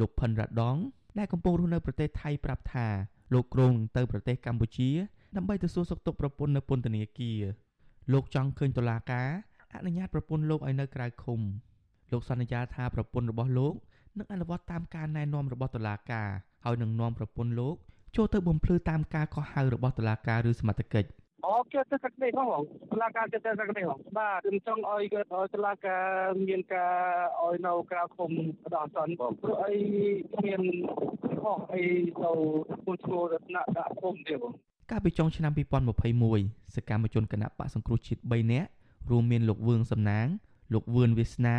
លោកផិនរ៉ាដងដែលកំពុងរស់នៅប្រទេសថៃប្រាប់ថាលោកគ្រងទៅប្រទេសកម្ពុជា ដើម្បីទៅសួរសុខទុក្ខប្រពន្ធនៅពន្ធនាគារលោកចង់ឃើញតុលាការអនុញ្ញាតប្រពន្ធលោកឲ្យនៅក្រៅឃុំលោកសន្យាថាប្រពន្ធរបស់លោកនឹងអនុវត្តតាមការណែនាំរបស់តុលាការហើយនឹងនាំប្រពន្ធលោកចូលទៅបំភ្លឺតាមការកោះហៅរបស់តុលាការឬសមត្ថកិច្ចអូគេទៅកាត់នេះផងតុលាការគេទៅកាត់នេះផងបាទខ្ញុំចង់ឲ្យគេឲ្យតុលាការមានការឲ្យនៅក្រៅឃុំដល់អសន្នបងព្រោះអីមានខុសអីទៅពុនឈ្មោះរតនដាក់ឃុំទេបង កាលពីចុងឆ្នាំ2021សកម្មជនគណៈបកសង្គ្រោះជាតិ3នាក់រួមមានលោកវឿងសំណាង លោកវឿនវាសនា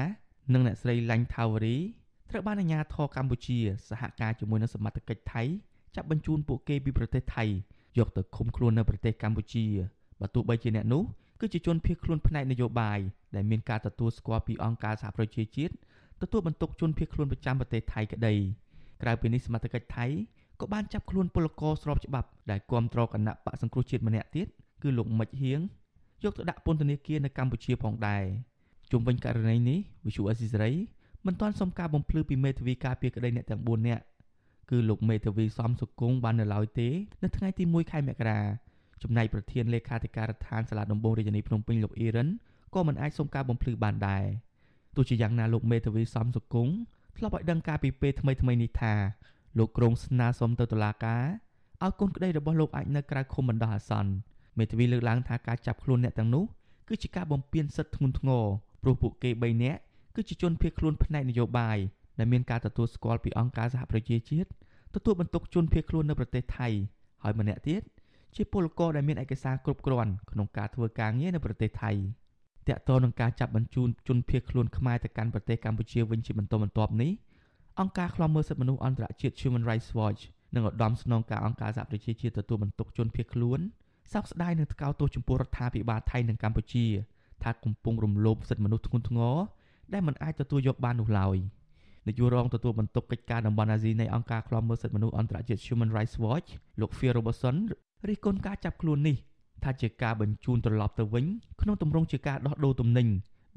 និងអ្នកស្រីឡាញ់ថាវរីត្រូវបានអាជ្ញាធរកម្ពុជាសហការជាមួយនឹងសមត្ថកិច្ចថៃចាប់បញ្ជូនពួកគេពីប្រទេសថៃយកទៅឃុំខ្លួននៅប្រទេសកម្ពុជាបើទោះបីជាអ្នកនោះគឺជាជនភៀសខ្លួនផ្នែកនយោបាយដែលមានការទទួលស្គាល់ពីអង្គការសហប្រជាជាតិទទួលបន្ទុកជនភៀសខ្លួនប្រចាំប្រទេសថៃក្តីក្រៅពីនេះសមត្ថកិច្ចថៃ ក៏បានចាប់ខ្លួនពលករស្របច្បាប់ដែលគាំទ្រគណៈបកសង្គ្រោះជាតិម្នាក់ទៀតគឺលោកមិចហៀងយកទៅដាក់ពន្ធនាគារនៅកម្ពុជាផងដែរជុំវិញករណីនេះវិសុអេស៊ីសេរីមិនទាន់សុំការបំភ្លឺពីមេធាវីការពារក្តីអ្នកទាំង4នាក់គឺលោកមេធាវីសំសុគង្គបាននៅឡើយទេនៅថ្ងៃទី1ខែមករាចំណែកប្រធានលេខាធិការដ្ឋានសាលាដំបងរាជធានីភ្នំពេញលោកអ៊ីរ៉ានក៏មិនអាចសុំការបំភ្លឺបានដែរទោះជាយ៉ាងណាលោកមេធាវីសំសុគង្គធ្លាប់ឲ្យដឹងការពីពេលថ្មីថ្មីនេះថា លោកក្រុងស្នើសុំទៅតុលាការឲ្យកូនក្តីរបស់លោកអាចនៅក្រៅឃុំបណ្ដោះអាសន្នមេធាវីលើកឡើងថាការចាប់ខ្លួនអ្នកទាំងនោះគឺជាការបំពានសិទ្ធិធ្ងន់ធ្ងរព្រោះពួកគេ3នាក់គឺជាជនភៀសខ្លួនផ្នែកនយោបាយដែលមានការទទួលស្គាល់ពីអង្គការសហប្រជាជាតិទទួលបន្ទុកជនភៀសខ្លួននៅប្រទេសថៃហើយម្នាក់ទៀតជាពលករដែលមានឯកសារគ្រប់គ្រាន់ក្នុងការធ្វើការងារនៅប្រទេសថៃតាក់ទងនឹងការចាប់បញ្ជូនជនភៀសខ្លួនខ្មែរទៅកាន់ប្រទេសកម្ពុជាវិញជាបន្តបន្ទាប់នេះ អង្គការឃ្លាំមើលសិទ្ធិមនុស្សអន្តរជាតិ Human Rights Watch និងឧត្តមស្នងការអង្គការសហប្រជាជាតិទទួលបន្ទុកជនភៀសខ្លួនសោកស្ដាយនឹងថ្កោលទោសចំពោះរដ្ឋាភិបាលថៃនិងកម្ពុជា ថាកំពុងរំលោភសិទ្ធិមនុស្សធ្ងន់ធ្ងរដែលមិនអាចទទួលយកបាននោះឡើយ។នាយករងទទួលបន្ទុកកិច្ចការតំបន់អាស៊ីនៃអង្គការឃ្លាំមើលសិទ្ធិមនុស្សអន្តរជាតិ Human Rights Watch លោក Phil Robertson រិះគន់ការចាប់ខ្លួននេះថាជាការបញ្ជូនត្រឡប់ទៅវិញក្នុងទម្រង់ជាការដោះដូរទំនិញ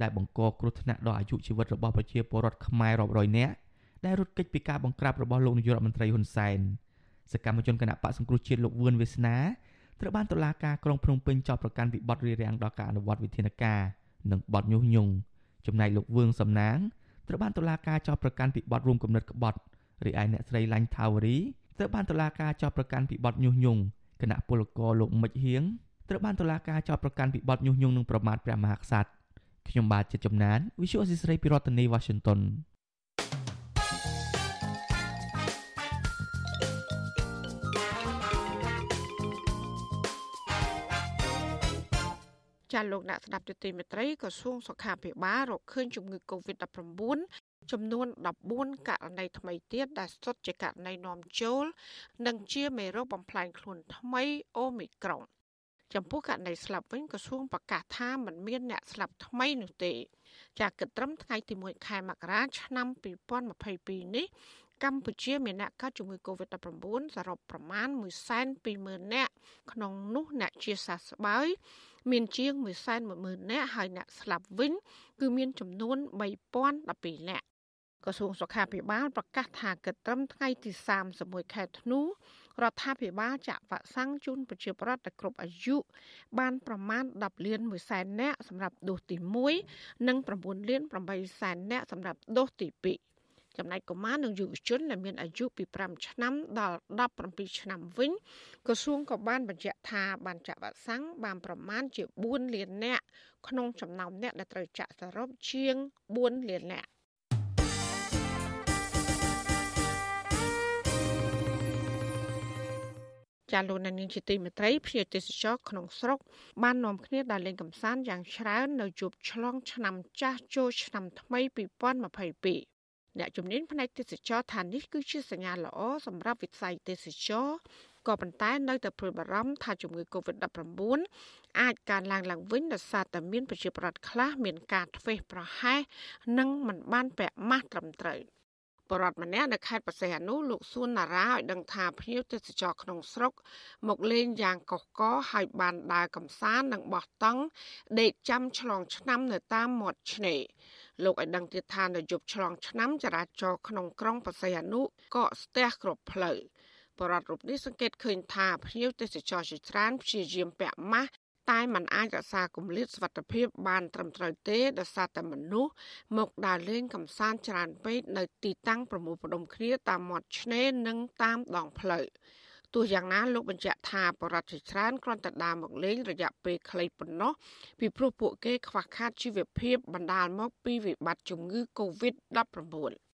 ដែលបង្កគ្រោះថ្នាក់ដល់អាយុជីវិតរបស់ប្រជាពលរដ្ឋខ្មែររាប់រយនាក់ ដែលរត់គេចពីការបង្ក្រាបរបស់លោកនាយករដ្ឋមន្ត្រីហ៊ុនសែនសកម្មជនគណៈបកសង្គ្រោះជាតិលោកវឿនវាសនាត្រូវបានតុលាការក្រុងភ្នំពេញចោទប្រកាន់ពីបទរារាំងដល់ការអនុវត្តវិធានការនិងបទញុះញង់ចំណែកលោកវឿងសំណាងត្រូវបានតុលាការចោទប្រកាន់ពីបទរួមគំនិតក្បត់រីឯអ្នកស្រីឡាញ់ថាវរីត្រូវបានតុលាការចោទប្រកាន់ពីបទញុះញង់គណៈពលករលោកមិចហៀងត្រូវបានតុលាការចោទប្រកាន់ពីបទញុះញង់និងប្រមាថព្រះមហាក្សត្រខ្ញុំបាទចិត្តចំណាន Visual Assisray ពីរដ្ឋធានី Washington ចាលោកអ្នកស្ដាប់ទទីមេត្រីក្រសួងសុខាភិបាលរកឃើញជំងឺ Covid-19 ចំនួន14ករណីថ្មីទៀតដែលសុទ្ធជាករណីនាំចូល និងជាមេរោគបំផ្លាញខ្លួនថ្មីអូមីក្រុងចំពោះករណីស្លាប់វិញក្រសួងប្រកាសថាมันមានអ្នកស្លាប់ថ្មីនោះទេចាគិតត្រឹមថ្ងៃទី1ខែមករាឆ្នាំ2022នេះ កម្ពុជាមានអ្នកកើតជំងឺ Covid-19 សរុបប្រមាណ120,000នាក់ក្នុងនោះអ្នកជាសះស្បើយមានជាង110,000នាក់ហើយអ្នកស្លាប់វិញ គឺមានចំនួន3012នាក់ក្រសួងសុខាភិបាលប្រកាសថាគិតត្រឹមថ្ងៃទី31ខែធ្នូរដ្ឋាភិបាលចាក់វ៉ាក់សាំងជូនប្រជាពលរដ្ឋគ្រប់អាយុបានប្រមាណ10លាន1សែននាក់សម្រាប់ដូសទី1និង9លាន8សែននាក់សម្រាប់ដូសទី2 ចំណែកកុមារនិងយុវជនដែលមានអាយុពី5ឆ្នាំដល់17ឆ្នាំវិញក្រសួងក៏បានបញ្ជាក់ថាបានចាក់វ៉ាក់សាំងបានប្រមាណជា4លាននាក់ក្នុងចំណោមអ្នកដែលត្រូវចាក់សរុបជាង4លាននាក់ចាលោកនាងជាទីមេត្រីភ្ញៀវទេសចរក្នុងស្រុកបាននាំគ្នាដើរលេងកម្សាន្តយ៉ាងច្រើននៅជួបឆ្លងឆ្នាំចាស់ចូលឆ្នាំថ្មី2022 អ្នកជំនាញផ្នែកទេសចរថានេះគឺជាសញ្ញាល្អសម្រាប់វិស័យទេសចរក៏ប៉ុន្តែនៅតែព្រួយបារម្ភថាជំងឺ Covid-19 អាចកើនឡើងឡើងវិញដោយសារតែមានប្រជាប្រដ្ឋខ្លះមានការធ្វេសប្រហែសនិងមិនបានពាក់ម៉ាស់ត្រឹមត្រូវ។បរដ្ឋម្នាក់នៅខេត្តបរសៃអនុលោកសួនណារ៉ាឲ្យដឹងថាភ្ញៀវទេសចរក្នុងស្រុក មកលេងយ៉ាងកុះកហើយបានដើរកំសាន្តនិងបោះតង់ដេកចាំឆ្លងឆ្នាំនៅតាមមាត់ឆ្នេរ លោកឲ្យដឹងទៀតថានៅយប់ឆ្លងឆ្នាំចរាចរណ៍ក្នុងក្រុងបរសៃអនុក៏ស្ទះគ្រប់ផ្លូវបរដ្ឋរូបនេះសង្កេតឃើញថាភ្ញៀវទេសចរជាច្រើនព្យាយាមពាក់ម៉ាស់តែมันអាចរក្សាគម្លាតសុវត្ថិភាពបានត្រឹមត្រូវទេដោយសារតែមនុស្សមកដើរលេងកម្សាន្តច្រើនពេកនៅទីតាំងប្រមូលផ្ដុំគ្នាតាមមាត់ឆ្នេរនិងតាមដងផ្លូវ ទោះយ៉ាងណាលោកបញ្ជាក់ថាបរិវត្តច្រើនគ្រាន់តែដើរមកលេងរយៈពេលខ្លីប៉ុណ្ណោះពីព្រោះពួកគេខ្វះខាតជីវភាពបណ្ដាលមកពីវិបត្តិជំងឺ Covid-19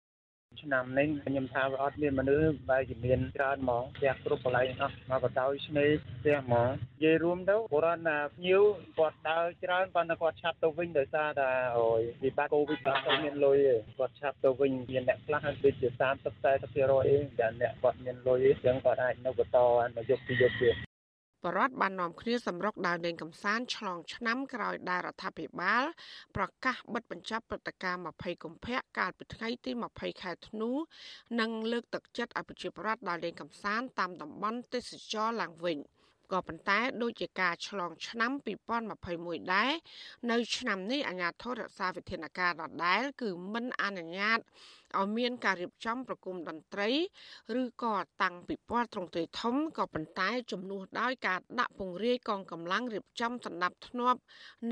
ឆ្នាំនេះខ្ញុំថាវាអត់មានមនុស្សបែរជាមានច្រើនហ្មងផ្ទះគ្រប់កន្លែងអស់មកបតោយឆ្នេរផ្ទះហ្មងនិយាយរួមទៅបុរាណណាភ្ញៀវគាត់ដើរច្រើនប៉ុន្តែគាត់ឆាប់ទៅវិញដោយសារតែអូយវិបត្តិកូវីដគាត់អត់មានលុយទេគាត់ឆាប់ទៅវិញមានអ្នកខ្លះដូចជា30 40%អីតែអ្នកគាត់មានលុយអញ្ចឹងគាត់អាចនៅបន្តមកយកពីយកទៀត បរដ្ឋបាននាំគ្នាសម្រុកដើរលេងកំសាន្តឆ្លងឆ្នាំក្រោយដែលរដ្ឋាភិបាល ប្រកាសបិទបញ្ចប់ព្រឹត្តិការណ៍20កុម្ភៈកាលពីថ្ងៃទី20ខែធ្នូនិងលើកទឹកចិត្តឲ្យប្រជាពលរដ្ឋដើរលេងកំសាន្តតាមតំបន់ទេសចរឡើងវិញ។ ក៏ប៉ុន្តែដូចជាការឆ្លងឆ្នាំ2021ដែរនៅឆ្នាំនេះអាជ្ញាធររក្សាវិធានការដដែលគឺមិនអនុញ្ញាតឲ្យមានការរៀបចំប្រគំតន្ត្រី ឬក៏តាំងពិព័រណ៍ត្រង់ទ្រាយធំក៏ប៉ុន្តែជំនួសដោយការដាក់ពង្រាយកងកម្លាំងរៀបចំសម្ដាប់ធ្នាប់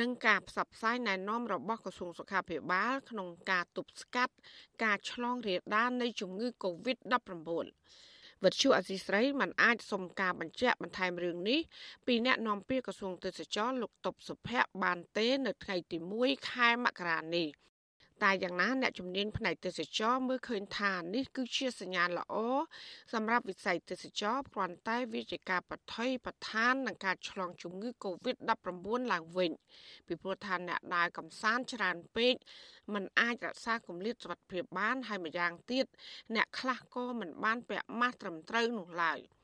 និងការផ្សព្វផ្សាយណែនាំរបស់ក្រសួងសុខាភិបាល ក្នុងការទប់ស្កាត់ការឆ្លងរាលដាលនៃជំងឺ Covid-19 វិទ្យុអសីស្រីមិនអាចសុំការបញ្ជាក់បន្ថែមរឿងនេះពីអ្នកនាំពាក្យក្រសួងទេសចរលោកតុបសុភ័ក្របានទេនៅថ្ងៃទី1ខែមករានេះ តែយ៉ាងណាអ្នកជំនាញផ្នែកទេសចរមើលឃើញថានេះគឺជាសញ្ញាណល្អសម្រាប់វិស័យទេសចរគ្រាន់តែវាជាការបថុយប្រឋាននឹងការឆ្លងជំងឺ Covid-19 ឡើងវិញពីព្រោះថាអ្នកដើរកំសាន្តច្រើនពេកมันអាចរក្សាគម្លាតសុវត្ថិភាពបាន ហើយម្យ៉ាងទៀតអ្នកខ្លះក៏មិនបានពាក់ម៉ាស់ត្រឹមត្រូវនោះឡើយ។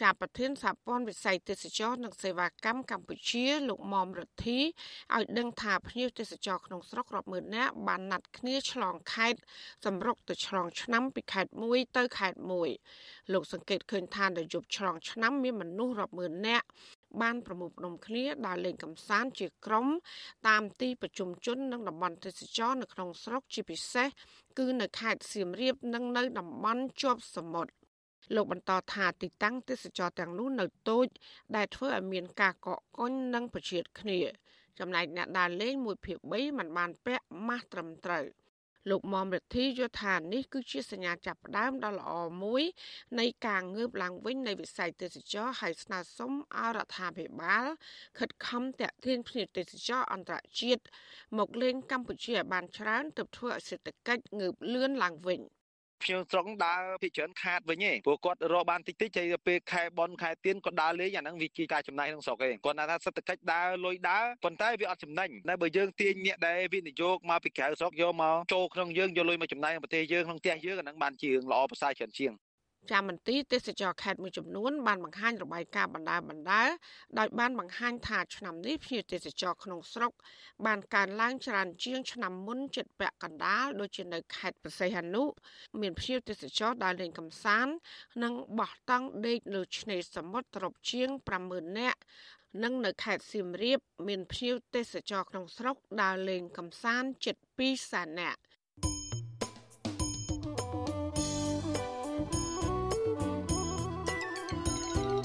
ជាប្រធានសហព័ន្ធវិស័យទេសចរនិងសេវាកម្មកម្ពុជាលោកមុំរដ្ឋីឲ្យដឹងថាភ្ញៀវទេសចរក្នុងស្រុករាប់ម៉ឺននាក់បានណាត់គ្នាឆ្លងខេត្តសម្រុកទៅឆ្លងឆ្នាំពីខេត្តមួយទៅខេត្តមួយលោកសង្កេតឃើញថានៅយប់ឆ្លងឆ្នាំមានមនុស្សរាប់ម៉ឺននាក់បានប្រមូលផ្ដុំគ្នាដើរលេងកម្សាន្តជាក្រុមតាមទីប្រជុំជននិងតំបន់ទេសចរនៅក្នុងស្រុកជាពិសេសគឺនៅខេត្តសៀមរាបនិងនៅតំបន់ជាប់សមុទ្រ លោកបន្តថាទីតាំងទេសចរទាំងនោះនៅតូច ដែលធ្វើឲ្យមានការកកកុញនិងប្រឈៀតគ្នាចំណែកអ្នកដើរលេងមួយភាគ3មិនបានពាក់ម៉ាស់ត្រឹមត្រូវលោកមុំរិទ្ធីយល់ថានេះគឺជាសញ្ញាចាប់ផ្ដើមដ៏ល្អមួយ នៃការងើបឡើងវិញនៃវិស័យទេសចរហើយស្នើសុំឲ្យរដ្ឋាភិបាល ខិតខំតាក់ទាញភ្ញៀវទេសចរអន្តរជាតិមកលេងកម្ពុជាឲ្យបានច្រើនទើបធ្វើឲ្យសេដ្ឋកិច្ចងើបលឿនឡើងវិញ។ ភ្ញៀវស្រុកដើរពីច្រើនខាតវិញឯងព្រោះគាត់រកបានតិចតិចហើយពេលខែបនខែទៀនគាត់ដើរលេងអាហ្នឹងវាជាការចំណាយក្នុងស្រុកឯងគាត់ថាសេដ្ឋកិច្ចដើរលុយដើរប៉ុន្តែវាអត់ចំណេញតែបើយើងទាញអ្នកដែលវិនិយោគមកពីក្រៅស្រុកយកមកចូលក្នុងយើងយកលុយមកចំណាយក្នុងប្រទេសយើងក្នុងផ្ទះយើងអាហ្នឹងបានជារឿងល្អប្រសើរច្រើនជាង ចាមន្ទីរទេសចរខេត្តមួយចំនួនបានបង្ហាញរបាយការណ៍បណ្ដាបណ្ដាដោយបានបង្ហាញថាឆ្នាំនេះភ្ញៀវទេសចរក្នុងស្រុកបានកើនឡើងច្រើនជាងឆ្នាំមុនចិត្តពាក់កណ្ដាលដូចជានៅខេត្តប្រសេះហនុមានភ្ញៀវទេសចរដើរលេងកម្សាន្តនិងបោះតង់ដេកលើឆ្នេរសមុទ្រត្រប់ជាង50000នាក់និងនៅខេត្តសៀមរាប មានភ្ញៀវទេសចរក្នុងស្រុកដើរលេងកម្សាន្តជិត2សែននាក់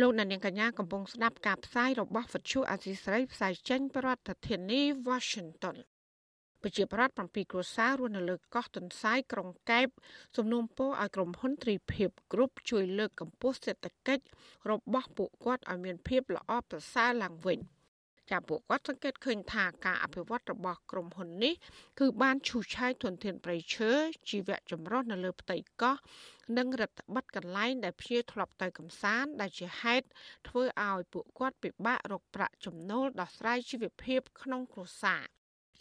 លោកអ្នកនាងកញ្ញាកំពុងស្ដាប់ការផ្សាយរបស់វិទ្យុអាស៊ីស្រីផ្សាយចេញពីរដ្ឋធានី Washington ប្រជាប្រដ្ឋ7គ្រួសាររស់នៅលើកោះទុនសាយក្រុងកែបសំណូមពរឲ្យក្រុមហ៊ុនទ្រីភិបគ្រប់ជួយលើកកម្ពស់សេដ្ឋកិច្ចរបស់ពួកគាត់ឲ្យមានភាពល្អប្រសើរឡើងវិញ។ ចាពួកគាត់សង្កេតឃើញថាការអភិវឌ្ឍរបស់ក្រុមហ៊ុននេះគឺបានឈូសឆាយធនធានព្រៃឈើជីវៈចម្រុះនៅលើផ្ទៃកោះនិងរដ្ឋបិទកន្លែងដែលភ្ញៀវធ្លាប់ទៅកំសាន្តដែលជាហេតុធ្វើឲ្យពួកគាត់ពិបាករកប្រាក់ចំណូលដោះស្រាយជីវភាពក្នុងគ្រួសារ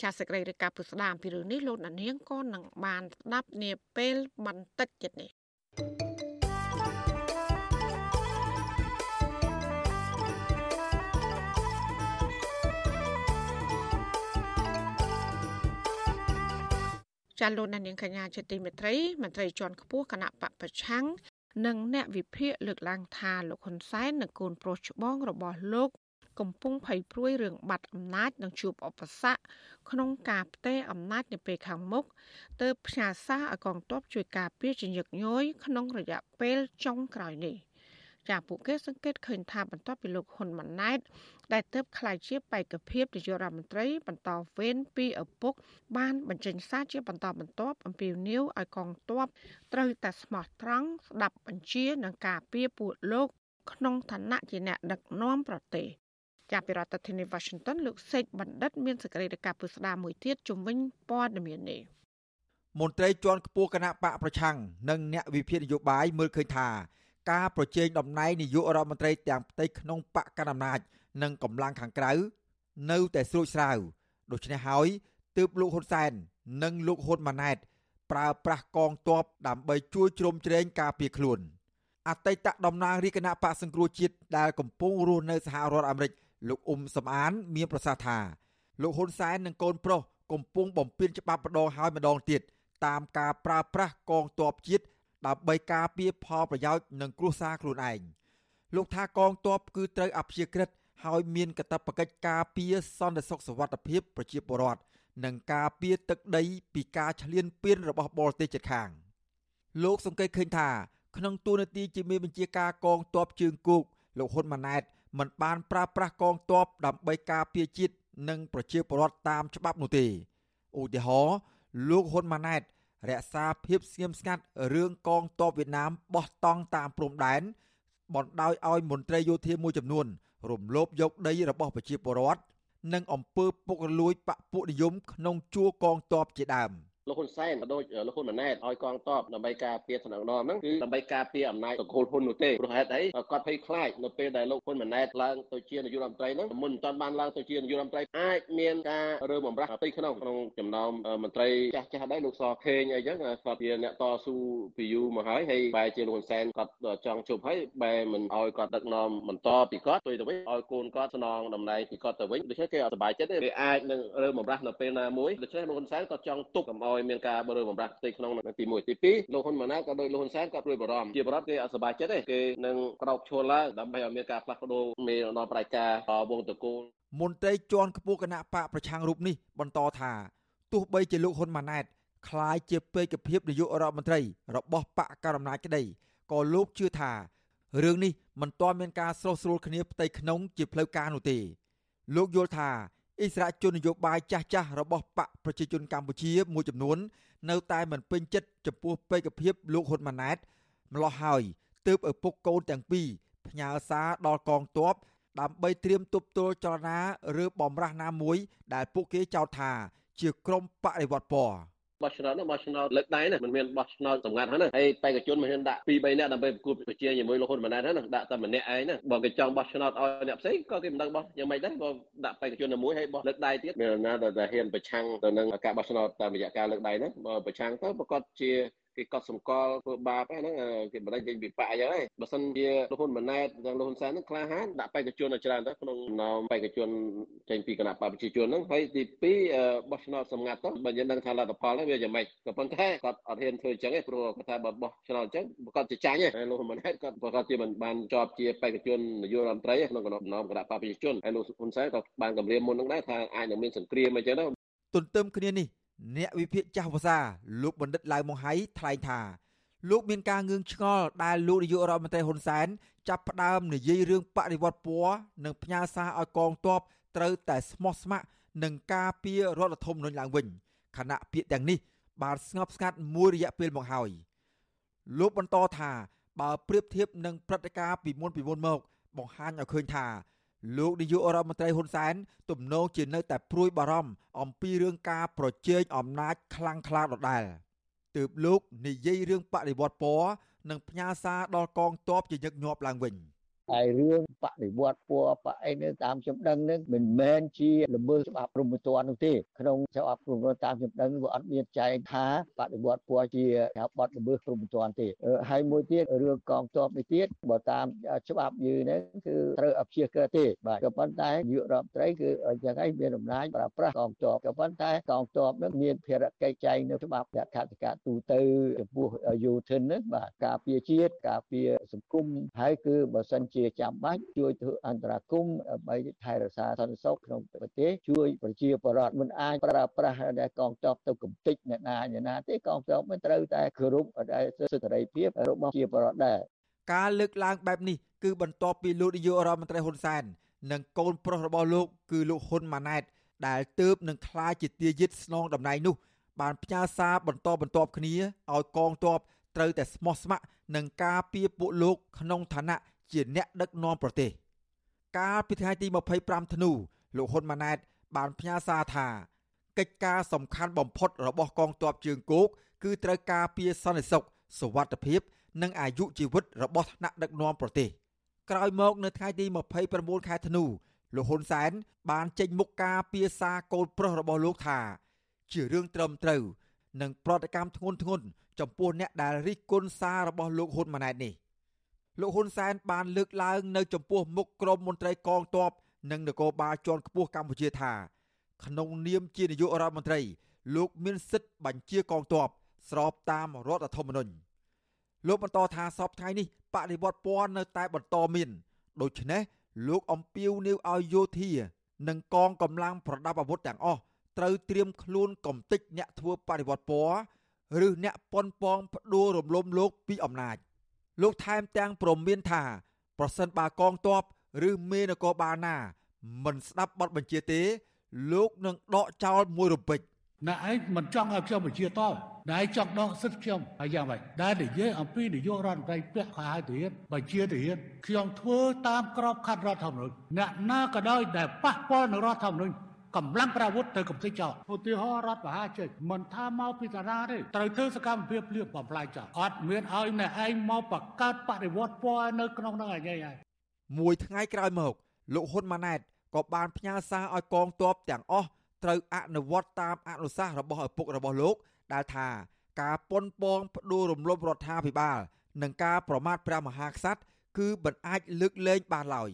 ចាសសេចក្តីរាយការណ៍ពុស្ដាអំពីរឿងនេះលោកនាងក៏នឹងបានស្ដាប់នាពេលបន្តិចទៀតនេះ thank you ចាលោកនាងកញ្ញាជាទីមេត្រីមន្ត្រីជាន់ខ្ពស់គណៈបពប្រឆាំងនិងអ្នកវិភាគលើកឡើងថាលោកហ៊ុនសែននិងកូនប្រុសច្បងរបស់លោកកំពុងភ័យព្រួយរឿងបាត់អំណាចនិងជួបឧបសគ្គក្នុងការផ្ទេរអំណាចនៅពេលខាងមុខទៅផ្ញើសារឲ្យកងទ័ពជួយការពារជាញឹកញយក្នុងរយៈពេលចុងក្រោយនេះ។ ចាពួកគេសង្កេតឃើញថាបន្ទាប់ពីលោកហ៊ុនម៉ាណែតដែលទើបក្លាយជាបេក្ខភាពនាយករដ្ឋមន្ត្រីបន្តវេនពីឪពុក បានបញ្ចេញសារជាបន្តបន្ទាប់អំពីនីវឲ្យកងទ័ពត្រូវតែស្មោះត្រង់ស្ដាប់បញ្ជានិងការពារពួកលោកក្នុងឋានៈជាអ្នកដឹកនាំប្រទេសចាប់ពីរដ្ឋធានី Washington លោកសេកបណ្ឌិតមានសេចក្តីរាយការណ៍ពុស្ដាមួយទៀតជំវិញព័ត៌មាននេះមន្ត្រីជាន់ខ្ពស់គណៈបកប្រឆាំងនិងអ្នកវិភាគនយោបាយមើលឃើញថា ការប្រជែងតំណែងនាយករដ្ឋមន្ត្រីទាំងផ្ទៃក្នុងបកកណ្ដាលអំណាចនិងកម្លាំងខាងក្រៅនៅតែស្រួចស្រាវដូច្នេះហើយទើបលោកហ៊ុនសែន និងលោកហ៊ុនម៉ាណែតប្រើប្រាស់កងទ័ពដើម្បីជួយជ្រោមជ្រែងការពារខ្លួនអតីតតំណាងរាជគណៈបកសង្គ្រោះជាតិដែលកំពុងរស់នៅសហរដ្ឋអាមេរិកលោកអ៊ុំសំអាន មានប្រសាសន៍ថាលោកហ៊ុនសែននិងកូនប្រុសកំពុងបំពេញច្បាប់ម្ដងហើយម្ដងទៀតតាមការប្រើប្រាស់កងទ័ពជាតិ ដើម្បីការពារផលប្រយោជន៍និងគ្រួសារខ្លួនឯងលោកថាកងទ័ពគឺត្រូវអព្យាក្រឹតហើយមានកាតព្វកិច្ចការពារសន្តិសុខសวัสดิភាពប្រជាពលរដ្ឋនិងការពារទឹកដីពីការឈ្លានពានរបស់បរទេសជិតខាង លោកសង្កេតឃើញថាក្នុងទូនាទីជាមេបញ្ជាការកងទ័ពជើងគោកលោកហ៊ុនម៉ាណែតមិនបានប្រើប្រាស់កងទ័ពដើម្បីការពារជាតិនិងប្រជាពលរដ្ឋតាមច្បាប់នោះទេឧទាហរណ៍លោកហ៊ុនម៉ាណែត រក្សាភាពស្ងៀមស្ងាត់រឿងកងទ័ពវៀតណាមបោះតង់តាមព្រំដែនបណ្ដោយឲ្យមន្ត្រីយោធាមួយចំនួន រំលោភយកដីរបស់ប្រជាពលរដ្ឋនិងអំពើពុករលួយបកពួកនិយមក្នុងជួរកងទ័ពជាដើម។ លោកហ៊ុនសែនក៏ដូចលោកហ៊ុនម៉ាណែតឲ្យកងទ័ពដើម្បីការពារសំណងនាំហ្នឹងគឺដើម្បីការពារអំណាចតកូលហ៊ុននោះទេព្រោះហេតុអីគាត់ភ័យខ្លាចនៅពេលដែលលោកហ៊ុនម៉ាណែតឡើងទៅជានាយករដ្ឋមន្ត្រីហ្នឹងមុនមិនទាន់បានឡើងទៅជានាយករដ្ឋមន្ត្រីអាចមានការរើបំរាស់ផ្ទៃក្នុងក្នុងចំណោមមន្ត្រីចាស់ចាស់ដែរលោកសខេងអីចឹងគាត់ជាអ្នកតស៊ូពីយូរមកហើយហើយបែរជាលោកហ៊ុនសែនគាត់ចង់ជប់ហើយបែរមិនឲ្យគាត់ដឹកនាំបន្តពីគាត់ទៅទៅវិញឲ្យកូនគាត់ស្នងតំណែងពីគាត់ទៅវិញដូច្នេះគេអត់សប្បាយចិត្តទេគេអាចនឹងរើបំរាស់នៅពេលណាមួយដូច្នេះលោកហ៊ុនសែនក៏ចង់ទប់កុំឲ្ឲ្យមានការបរើបំរាស់ផ្ទៃក្នុងទី1ទី2លោកហ៊ុនម៉ាណែតក៏ដោយលោកហ៊ុនសែនក៏ព្រួយបារម្ភជាបរដ្ឋគេអត់សប្បាយចិត្តទេគេនឹងក្រោកឈរឡើងដើម្បីឲ្យមានការផ្លាស់ប្ដូរមេដឹកនាំប្រតិការវងតកូលមន្ត្រីជាន់ខ្ពស់គណៈបកប្រឆាំងរូបនេះបន្តថាទោះបីជាលោកហ៊ុនម៉ាណែតคล้ายជាពេកភាពនាយករដ្ឋមន្ត្រីរបស់បកកណ្ដាលអំណាចក្តីក៏លោកជឿថារឿងនេះមិនទាន់មានការស្រោះស្រួលគ្នាផ្ទៃក្នុងជាផ្លូវការនោះទេលោកយល់ថា អិសរាជជននយោបាយចាស់ចាស់របស់បកប្រជាជនកម្ពុជាមួយចំនួន នៅតែមិនពេញចិត្តចំពោះបេក្ខភាពលោកហ៊ុនម៉ាណែតម្លោះហើយទើបឪពុកកូនទាំងពីរផ្ញើសារដល់កងទ័ពដើម្បីត្រៀមទប់ទល់ចលនាឬបំរាស់ណាមួយ ដែលពួកគេចោទថា ជាក្រុមបដិវត្តពណ៌ បោះឆ្នោតនោះបោះឆ្នោតលើកដៃណាមិនមានបោះឆ្នោតសម្ងាត់ហ្នឹងហើយបេក្ខជនមិនហ៊ានដាក់2 3នាក់ដើម្បីប្រគួតប្រជែងជាមួយលោកហ៊ុនម៉ាណែតហ្នឹងដាក់តែម្នាក់ឯងណាបើគេចង់បោះឆ្នោតឲ្យអ្នកផ្សេងក៏គេមិនដឹងបោះយ៉ាងម៉េចដែរបើដាក់បេក្ខជនមួយហើយបោះលើកដៃទៀតមានណាដែលហ៊ានប្រឆាំងទៅនឹងការបោះឆ្នោតតាមរយៈការលើកដៃហ្នឹងបើប្រឆាំងទៅប្រកាសជា គេកត់សម្គាល់ធ្វើបាបហ្នឹងគេបដិចេញពីបាក់អញ្ចឹងហើយបើសិនជាលោកហ៊ុនម៉ាណែតនិងលោកហ៊ុនសែនហ្នឹងក្លាហានដាក់បេក្ខជនឲ្យច្រើនទៅក្នុងនោមបេក្ខជនចេញពីគណៈបព្វជិជនហ្នឹងហើយទី2បោះឆ្នោតសម្ងាត់ទៅបើយើងដឹងថាលទ្ធផលហ្នឹងវាយ៉ាងម៉េចក៏ប៉ុន្តែគាត់អត់ហ៊ានធ្វើអញ្ចឹងទេព្រោះគាត់ថាបើបោះឆ្នោតអញ្ចឹងគាត់จะចាញ់ទេលោកហ៊ុនម៉ាណែតគាត់ប្រកាសជាមិនបានជាប់ជាបេក្ខជននាយករដ្ឋមន្ត្រីក្នុងគណៈនោមគណៈបព្វជិជនហើយលោកហ៊ុនសែនក៏បានគម្រាមមុនហ្នឹងដែរថាអាចនឹងមានសង្គ្រាមអញ្ចឹងទៅទន្ទឹមគ្នានេះ អ្នកវិភាគចាស់ភាសាលោកបណ្ឌិតឡៅម៉ុងហៃថ្លែងថាលោកមានការងឿងឆ្ងល់ដែលលោកនាយករដ្ឋមន្ត្រីហ៊ុនសែនចាប់ផ្ដើមនិយាយរឿងបដិវត្តពណ៌និងផ្ញើសារឲ្យកងទ័ពត្រូវតែស្មោះស្ម័គ្រនឹងការពាររដ្ឋធម្មនុញ្ញឡើងវិញខណៈពាក្យទាំងនេះបានស្ងប់ស្ងាត់មួយរយៈពេលមកហើយលោកបន្តថាបើប្រៀបធៀបនឹងព្រឹត្តិការណ៍ពីមុនពីមុនមក បង្ហាញឲ្យឃើញថា លោកនាយករដ្ឋមន្ត្រីហ៊ុនសែនទំនងជានៅតែព្រួយបារម្ភអំពីរឿងការប្រជែងអំណាចខ្លាំងក្លាដដែលទើបលោកនិយាយរឿងបដិវត្តពណ៌និងផ្ញើសារដល់កងទ័ពជាញឹកញាប់ឡើងវិញ។ ហើយរឿងបដិវត្តពណ៌បអីនៅតាមខ្ញុំដឹងនឹងមិនមែនជាល្មើសច្បាប់ព្រហ្មទណ្ឌនោះទេក្នុងច្បាប់ព្រហ្មទណ្ឌតាមខ្ញុំដឹងវាអត់មានចែងថាបដិវត្តពណ៌ជាបទល្មើសព្រហ្មទណ្ឌទេហើយមួយទៀតរឿងកងទ័ពនេះទៀតបើតាមច្បាប់យើងហ្នឹងគឺត្រូវអព្យាក្រឹតទេបាទក៏ប៉ុន្តែនាយករដ្ឋមន្ត្រីគឺយ៉ាងឯងមានអំណាចប្រើប្រាស់កងទ័ពក៏ប៉ុន្តែកងទ័ពនឹងមានភារកិច្ចចែងនៅច្បាប់លក្ខន្តិកទូទៅចំពោះយោធិនហ្នឹងបាទការពារជាតិការពារសង្គមហើយគឺបើសិនជាចាំបាច់ជួយធ្វើអន្តរាគមន៍ដើម្បីថែរក្សាសន្តិសុខក្នុងប្រទេសជួយប្រជាពលរដ្ឋមិនអាចប្រើប្រាស់ដែលកងទ័ពទៅកំទេចអ្នកណាអ្នកណាទេកងទ័ពមិនត្រូវតែគោរពដែលសិទ្ធិសេរីភាពរបស់ប្រជាពលរដ្ឋដែរការលើកឡើងបែបនេះគឺបន្ទាប់ពីលោកនាយករដ្ឋមន្ត្រីហ៊ុនសែននិងកូនប្រុសរបស់លោកគឺលោកហ៊ុនម៉ាណែតដែលទើបនឹងក្លាយជាទាយិតស្នងតំណែងនោះបានផ្ញើសារបន្តបន្ទាប់គ្នាឲ្យកងទ័ពត្រូវតែស្មោះស្ម័គ្រនឹងការពារពួកលោកក្នុងឋានៈ ជាអ្នកដឹកនាំប្រទេស កាលពីថ្ងៃទី25ធ្នូលោកហ៊ុនម៉ាណែត បានផ្ញើសារថាកិច្ចការសំខាន់បំផុតរបស់កងទ័ពជើងគោកគឺត្រូវការពារសន្តិសុខសុវត្ថិភាព និងអាយុជីវិតរបស់ថ្នាក់ដឹកនាំប្រទេសក្រោយមកនៅថ្ងៃទី29ខែធ្នូលោកហ៊ុនសែនបានចេញមុខការពារសារកូនប្រុសរបស់លោកថា ជារឿងត្រឹមត្រូវនិងប្រតិកម្មធ្ងន់ធ្ងរចំពោះអ្នកដែលរិះគន់សាររបស់លោកហ៊ុនម៉ាណែតនេះ លោកហ៊ុនសែនបានលើកឡើងនៅចំពោះមុខក្រមមន្ត្រីកងទ័ពនិងនគរបាលជាន់ខ្ពស់កម្ពុជាថាក្នុងនាមជានាយករដ្ឋមន្ត្រី លោកមានសិទ្ធិបញ្ជាកងទ័ពស្របតាមរដ្ឋធម្មនុញ្ញលោកបន្តថាសពថ្ងៃនេះបដិវត្តពណ៌នៅតែបន្តមានដូច្នេះលោកអំពាវនាវឲ្យយោធា និងកងកម្លាំងប្រដាប់អាវុធទាំងអស់ត្រូវត្រៀមខ្លួនកំទេចអ្នកធ្វើបដិវត្តពណ៌ឬអ្នកប៉ុនប៉ងផ្ដួលរំលំលោកពីអំណាច លោកថែមទាំងព្រមានថា ប្រសិនបើកងទ័ពឬមេនគរបាលណា មិនស្ដាប់បទបញ្ជាទេ លោកនឹងដកចោលមួយរំពេចអ្នកឯងមិនចង់ឲ្យខ្ញុំបញ្ជាតបដែលចង់ដកសិទ្ធិខ្ញុំហើយយ៉ាងម៉េចដែលនិយាយអំពីនាយករដ្ឋមន្ត្រីពាក់ខោអាវទាហានបញ្ជាទាហានខ្ញុំធ្វើតាមក្របខ័ណ្ឌរដ្ឋធម្មនុញ្ញអ្នកណាក៏ដោយដែលប៉ះពាល់នឹងរដ្ឋធម្មនុញ្ញ កម្លាំងប្រាវុធទៅកំទេចចោលឧទាហរណ៍រដ្ឋបហាចេញមិនថាមកពីតារាទេត្រូវធ្វើសកម្មភាពភ្លាមបំផ្លាញចោលអត់មានឲ្យអ្នកឯងមកបង្កើតបដិវត្តពណ៌នៅក្នុងនឹងឯងហើយមួយថ្ងៃក្រោយមកលោកហ៊ុនម៉ាណែតក៏បានផ្ញើសារឲ្យកងទ័ពទាំងអស់ត្រូវអនុវត្តតាមអនុសាសន៍របស់ឪពុករបស់លោកដែលថាការប៉ុនប៉ងផ្ដួលរំលំរដ្ឋាភិបាលនិងការប្រមាថព្រះមហាក្សត្រគឺមិនអាចលើកលែងបានឡើយ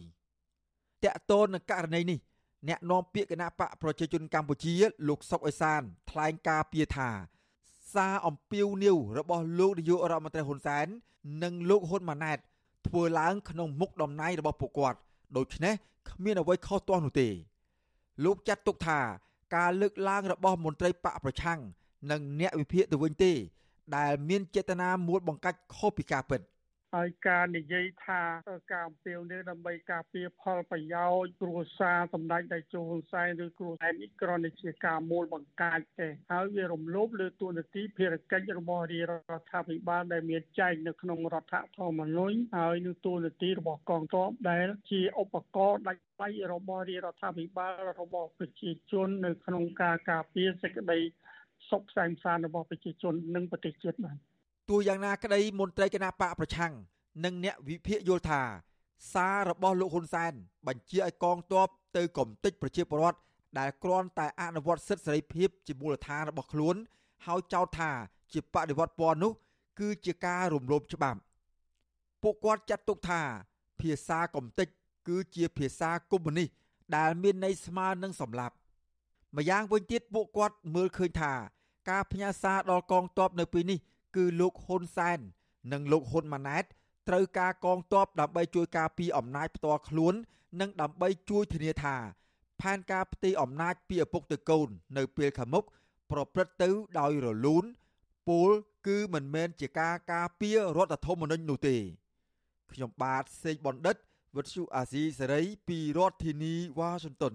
តកតូននឹងករណីនេះ អ្នកនាំពាក្យគណៈបកប្រជាជនកម្ពុជា លោកសុកអេសាន ថ្លែងការពីថា សារអំពាវនាវរបស់លោកនាយករដ្ឋមន្ត្រីហ៊ុនសែននិងលោកហ៊ុនម៉ាណែតធ្វើឡើងក្នុងមុខតំណែងរបស់ពួកគាត់ដូច្នេះគ្មានអ្វីខុសទាស់នោះទេ លោកចាត់ទុកថា ការលើកឡើងរបស់មន្ត្រីបកប្រឆាំងនិងអ្នកវិភាគទៅវិញទេ ដែលមានចេតនាមួលបង្កាច់ខុសពីការពិត ហើយការនិយាយថាការអំពាវនាវដើម្បីការពារផលប្រយោជន៍គ្រួសារសម្ដេចតេជោហ៊ុនសែនឬគ្រួសារនេះគ្រាន់តែជាការមូលបង្កាច់ទេហើយវារំលោភលើទួនាទីភារកិច្ចរបស់រាជរដ្ឋាភិបាលដែលមានចែងនៅក្នុងរដ្ឋធម្មនុញ្ញហើយនឹងទួនាទីរបស់កងទ័ពដែលជាឧបករណ៍ដាច់ដៃរបស់រាជរដ្ឋាភិបាលរបស់ប្រជាជននៅក្នុងការការពារសេចក្តីសុខសាន្តសានរបស់ប្រជាជននិងប្រទេសជាតិបាទ ទោះយ៉ាងណាក្តីមន្ត្រីគណៈបកប្រឆាំងនិងអ្នកវិភាគយល់ថាសាររបស់លោកហ៊ុនសែនបញ្ជាឲ្យកងទ័ពទៅកំទេចប្រជាពលរដ្ឋដែលគ្រាន់តែអនុវត្តសិទ្ធិសេរីភាពជាមូលដ្ឋានរបស់ខ្លួន ហើយចោទថាជាបដិវត្តពណ៌នោះ គឺជាការរំលោភច្បាប់ពួកគាត់ចាត់ទុកថា ភាសាកំទេចគឺជាភាសាកុម្មុយនីសដែលមានន័យស្មើនឹងសម្លាប់ម្យ៉ាងវិញទៀតពួកគាត់មើលឃើញថា ការផ្ញើសារដល់កងទ័ពនៅពេលនេះ គឺលោកហ៊ុនសែននិងលោកហ៊ុនម៉ាណែតត្រូវការកងទ័ពដើម្បីជួយការពារអំណាចផ្ទាល់ខ្លួន និងដើម្បីជួយធានាថា ផែនការផ្ទេរអំណាចពីឪពុកទៅកូន នៅពេលខាងមុខប្រព្រឹត្តទៅដោយរលូនពលគឺមិនមែនជាការការពាររដ្ឋធម្មនុញ្ញនោះទេ ខ្ញុំបាទសេកបណ្ឌិតវិទ្យុអាស៊ីសេរីពីរដ្ឋធានីវ៉ាស៊ីនតោន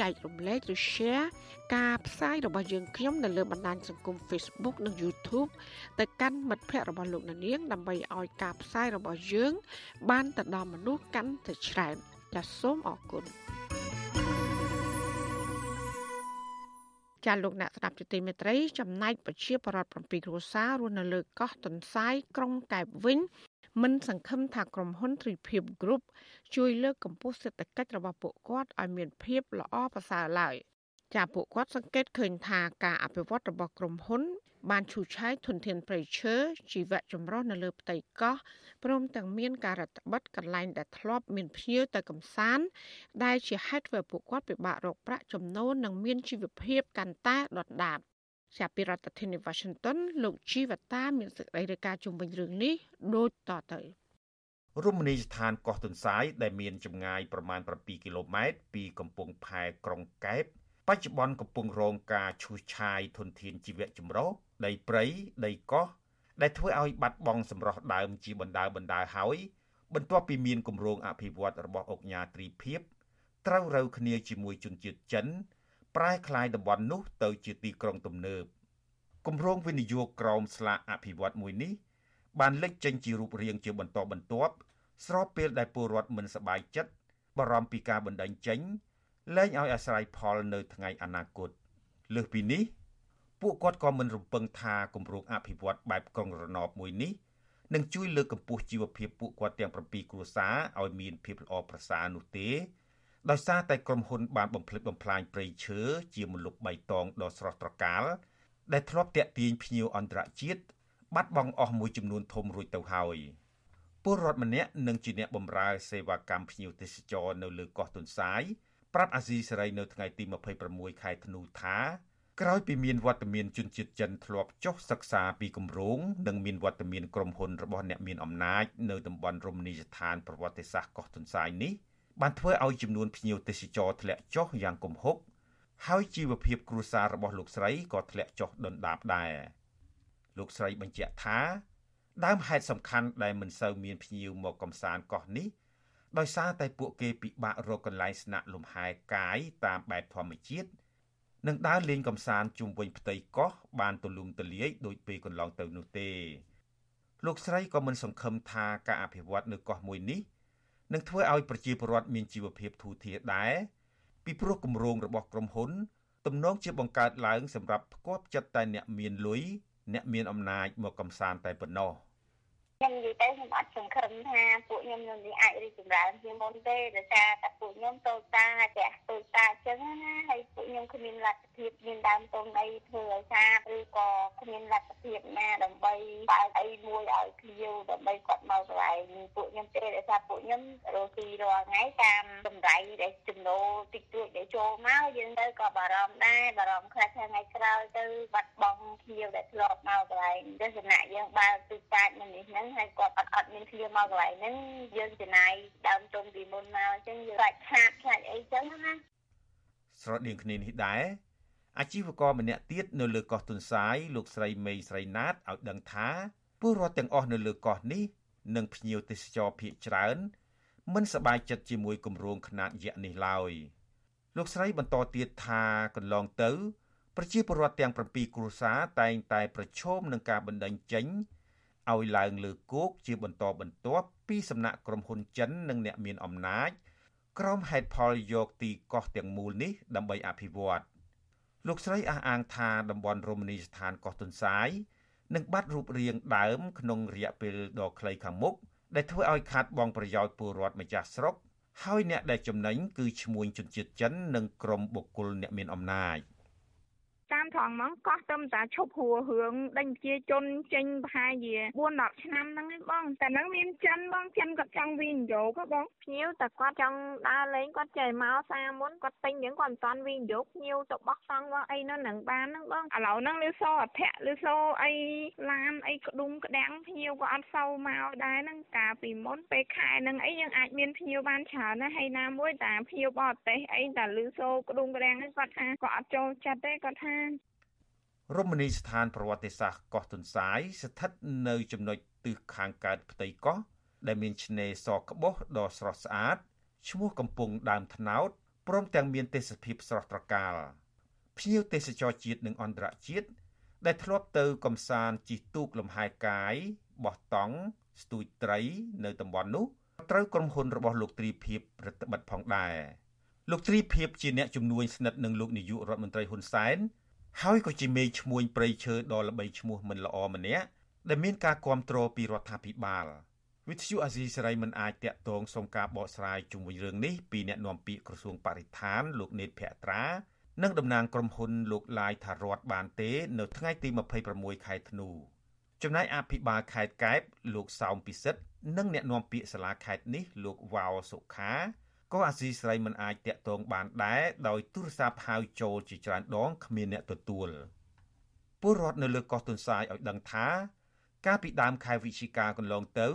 ចែករំលែកឬ share ការផ្សាយរបស់យើងខ្ញុំនៅលើបណ្ដាញសង្គម Facebook និង YouTube ទៅកាន់មិត្តភ័ក្តិរបស់លោកណានៀងដើម្បីឲ្យការផ្សាយរបស់យើង បានទៅដល់មនុស្សកាន់តែច្រើនចាសសូមអរគុណចាលោកអ្នកស្ដាប់ជទីមេត្រីចំណែកប្រជាប្រដ្ឋ7គ្រួសាររស់នៅលើកោះទន្សាយក្រុងកែបវិញ មិនសង្ឃឹមថាក្រុមហ៊ុន Tripip Group ជួយលើកកម្ពស់សេដ្ឋកិច្ចរបស់ពួកគាត់ឲ្យមានភាពល្អប្រសើរឡើយចាពួកគាត់សង្កេតឃើញថាការអភិវឌ្ឍរបស់ក្រុមហ៊ុន បានឈូសឆាយធនធានព្រៃឈើជីវៈចម្រុះនៅលើផ្ទៃកោះព្រមទាំងមានការរដ្ឋបិទកន្លែងដែលធ្លាប់មានភ្ញៀវទៅកំសាន្តដែលជាហេតុធ្វើពួកគាត់ពិបាករកប្រាក់ចំណូលនិងមានជីវភាពកាន់តែដុនដាប ជាពីរដ្ឋធានី Washington លោកជីវតាមានសេចក្តីរាយការណ៍ជុំវិញរឿងនេះដូចតទៅរមណីយដ្ឋានកោះទុនសាយដែលមានចម្ងាយប្រមាណ7គីឡូម៉ែត្រពីកំពង់ផែក្រុងកែបបច្ចុប្បន្នកំពុងរងការឈូសឆាយធនធានជីវៈចម្រុះដីព្រៃដីកោះដែលធ្វើឲ្យបាត់បង់សម្រស់ដើមជាបណ្ដាបណ្ដាហើយបន្ទាប់ពីមានគម្រោងអភិវឌ្ឍរបស់អង្គការទ្រីភិបត្រូវរើគ្នាជាមួយជនជាតិចិន ប្រែក្លាយតំបន់នោះទៅជាទីក្រុងទំនើបគម្រោងវិនិយោគក្រោមស្លាកអភិវឌ្ឍមួយនេះបានលេចចេញជារូបរាងជាបន្តបន្ទាប់ស្របពេលដែលពលរដ្ឋមិនសប្បាយចិត្តបារម្ភពីការបណ្តេញចេញលែងឲ្យអាស្រ័យផលនៅថ្ងៃអនាគតលើសពីនេះ ពួកគាត់ក៏មិនរំពឹងថាគម្រោងអភិវឌ្ឍបែបក្រុងរណបមួយនេះនឹងជួយលើកកម្ពស់ជីវភាពពួកគាត់ទាំង7គ្រួសារឲ្យមានភាពល្អប្រសើរនោះទេ ដោយសារតែក្រុមហ៊ុនបានបំផ្លិចបំផ្លាញព្រៃឈើជាមលុបបៃតងដ៏ស្រស់ត្រកាលដែលធ្លាប់តាក់ទាញភ្ញៀវអន្តរជាតិបាត់បង់អស់មួយចំនួនធំរួចទៅហើយពលរដ្ឋម្នាក់និងជាអ្នកបម្រើសេវាកម្មភ្ញៀវទេសចរនៅលើកោះទុនសាយប្រាប់អាស៊ីសេរីនៅថ្ងៃទី26ខែធ្នូថាក្រោយពីមានវត្តមានជនជាតិចិនធ្លាប់ចុះសិក្សាពីគម្រោងនិងមានវត្តមានក្រុមហ៊ុនរបស់អ្នកមានអំណាចនៅតំបន់រមណីយដ្ឋានប្រវត្តិសាស្ត្រកោះទុនសាយនេះ បានធ្វើឲ្យចំនួនភ្ញៀវទេសចរធ្លាក់ចុះយ៉ាងគំហុកហើយជីវភាពគ្រួសាររបស់លោកស្រីក៏ធ្លាក់ចុះដុនដាបដែរលោកស្រីបញ្ជាក់ថាដើមហេតុសំខាន់ដែលមិនសូវមានភ្ញៀវមកកំសាន្តកោះនេះដោយសារតែពួកគេពិបាករកកន្លែងស្នាក់លំហែកាយតាមបែបធម្មជាតិនិងដើរលេងកំសាន្តជុំវិញផ្ទៃកោះបានទូលំទូលាយដោយពេលកន្លងទៅនោះទេលោកស្រីក៏មិនសង្ឃឹមថាការអភិវឌ្ឍនៅកោះមួយនេះ នឹងធ្វើឲ្យប្រជាពលរដ្ឋមានជីវភាពធូរធារដែរពពីព្រោះគម្រោងរបស់ក្រុមហ៊ុន ទំនងជាបង្កើតឡើងសម្រាប់ផ្គាប់ចិត្តតែអ្នកមានលុយអ្នកមានអំណាចមកកំសាន្តតែប៉ុណ្ណោះ។ ខ្ញុំនិយាយទៅខ្ញុំអត់សង្ឃឹមថាពួកខ្ញុំនឹងអាចរីកចម្រើនជាងមុនទេដោយសារតែពួកខ្ញុំតូចតាចាស់តូចតាអញ្ចឹងណាហើយពួកខ្ញុំគ្មានលទ្ធភាពមានដើមទុនអីធ្វើឲ្យសាឬក៏គ្មានលទ្ធភាពណាដើម្បីបើកអីមួយឲ្យភ្ញៀវដើម្បីគាត់មកកន្លែងពួកខ្ញុំទេដោយសារពួកខ្ញុំរកទីរាល់ថ្ងៃតាមតម្រៃដែលចំណូលតិចតួចដែលចូលមកយើងទៅក៏បារម្ភដែរបារម្ភខ្លះថ្ងៃក្រោយទៅបាត់បង់ភ្ញៀវដែលធ្លាប់មកកន្លែងទស្សនៈយើងបើកទីតាច់នេះហ្នឹងហើយគាត់អត់អត់មានគ្នាមកកន្លែងហ្នឹងយើងចំណាយដើមទុនពីមុនមកអញ្ចឹងយើងខ្លាចខាតខ្លាចអីចឹងណាស្រដៀងគ្នានេះដែរអាជីវករម្នាក់ទៀតនៅលើកោះទុនសាយលោកស្រីមេស្រីណាតឲ្យដឹងថាពលរដ្ឋទាំងអស់នៅលើកោះនេះនិងភ្ញៀវទេសចរភៀកច្រើនមិនសប្បាយចិត្តជាមួយគម្រោងខ្នាតយក្សនេះឡើយលោកស្រីបន្តទៀតថាកន្លងទៅ ប្រជាពលរដ្ឋទាំង7គ្រួសារតែងតែប្រឈមនឹងការបណ្តេញចេញ ឲ្យឡើងលើគោកជាបន្តបន្ទាប់ពីសំណាក់ក្រុមហ៊ុនចិននិងអ្នកមានអំណាចក្រុមហេតុផលយកទីកោះទាំងមូលនេះដើម្បីអភិវឌ្ឍលោកស្រីអះអាងថាតំបន់រមណីយដ្ឋានកោះទុនសាយនឹងបាត់រូបរាងដើមក្នុងរយៈពេលដ៏ខ្លីខាងមុខដែលធ្វើឲ្យខាតបង់ប្រយោជន៍ពលរដ្ឋម្ចាស់ស្រុកហើយអ្នកដែលចំណេញគឺឈ្មួញជនជាតិចិននិងក្រុមបុគ្គលអ្នកមានអំណាច។ តាមត្រង់ហ្មងកោះទៅតាឈប់ហួរឿងដេញប្រជាជនចេញប្រហែលជា4 10ឆ្នាំហ្នឹងឯងបងតែហ្នឹងមានចិនបងចិនគាត់ចង់វិនិយោគបងភ្ញៀវតែគាត់ចង់ដើរលេងគាត់ចេះមកសាមុនគាត់ទិញហ្នឹងគាត់មិនតាន់វិនិយោគភ្ញៀវទៅបោះតង់បោះអីនៅនឹងបានហ្នឹងបងឥឡូវហ្នឹងលឺសូអធៈលឺសូអីឡានអីក្ដុំក្ដាំងភ្ញៀវក៏អត់សូវមកដែរហ្នឹងកាលពីមុនពេលខែហ្នឹងអីយើងអាចមានភ្ញៀវបានច្រើនណាស់ហើយណាមួយតែភ្ញៀវបរទេសអីតែលឺសូក្ដុំក្ដាំងហ្នឹងគាត់ថាគាត់អត់ចូលចិត្តទេគាត់ថារមណីយដ្ឋានប្រវត្តិសាស្ត្រកោះទុនសាយស្ថិតនៅចំណុចទិសខាងកើតផ្ទៃកោះដែលមានឆ្នេរសក្បុសដ៏ស្រស់ស្អាតឈ្មោះកំពង់ដើមថ្នោតព្រមទាំងមានទេសភាពស្រស់ត្រកាលភ្ញៀវទេសចរជាតិនិងអន្តរជាតិដែលធ្លាប់ទៅកំសាន្តជិះទូកលំហែកាយបោះតង់ស្ទួយត្រី នៅតំបន់នោះត្រូវក្រុមហ៊ុនរបស់លោកទ្រីភិបរដ្ឋបិទផងដែរលោកទ្រីភិបជាអ្នកជំនួយស្និទ្ធនឹងលោកនាយករដ្ឋមន្ត្រីហ៊ុនសែន ហើយក៏ជាមេឈ្មួញព្រៃឈើដ៏ល្បីឈ្មោះមិនល្អម្នាក់ដែលមានការគ្រប់គ្រងពីរដ្ឋាភិបាលវិទ្យុអាស៊ីសេរីមិនអាចតាក់ទងសុំការបកស្រាយជុំវិញរឿងនេះពីអ្នកនាំពាក្យក្រសួងបរិស្ថានលោកនេតភក្ត្រានិងតំណាងក្រុមហ៊ុនលោកឡាយថារតបានទេ នៅថ្ងៃទី26ខែធ្នូចំណែកអភិបាលខេត្តកែបលោកសោមពិសិដ្ឋនិងអ្នកនាំពាក្យសាលាខេត្តនេះលោកវ៉ាវសុខា ក៏អាស៊ីស្រីមិនអាចតាក់ទងបានដែរដោយទូរស័ព្ទហៅចូលជាច្រើនដងគ្មានអ្នកទទួលពលរដ្ឋនៅលើកោះទុនសាយឲ្យដឹងថា កាលពីដើមខែវិច្ឆិកាកន្លងទៅ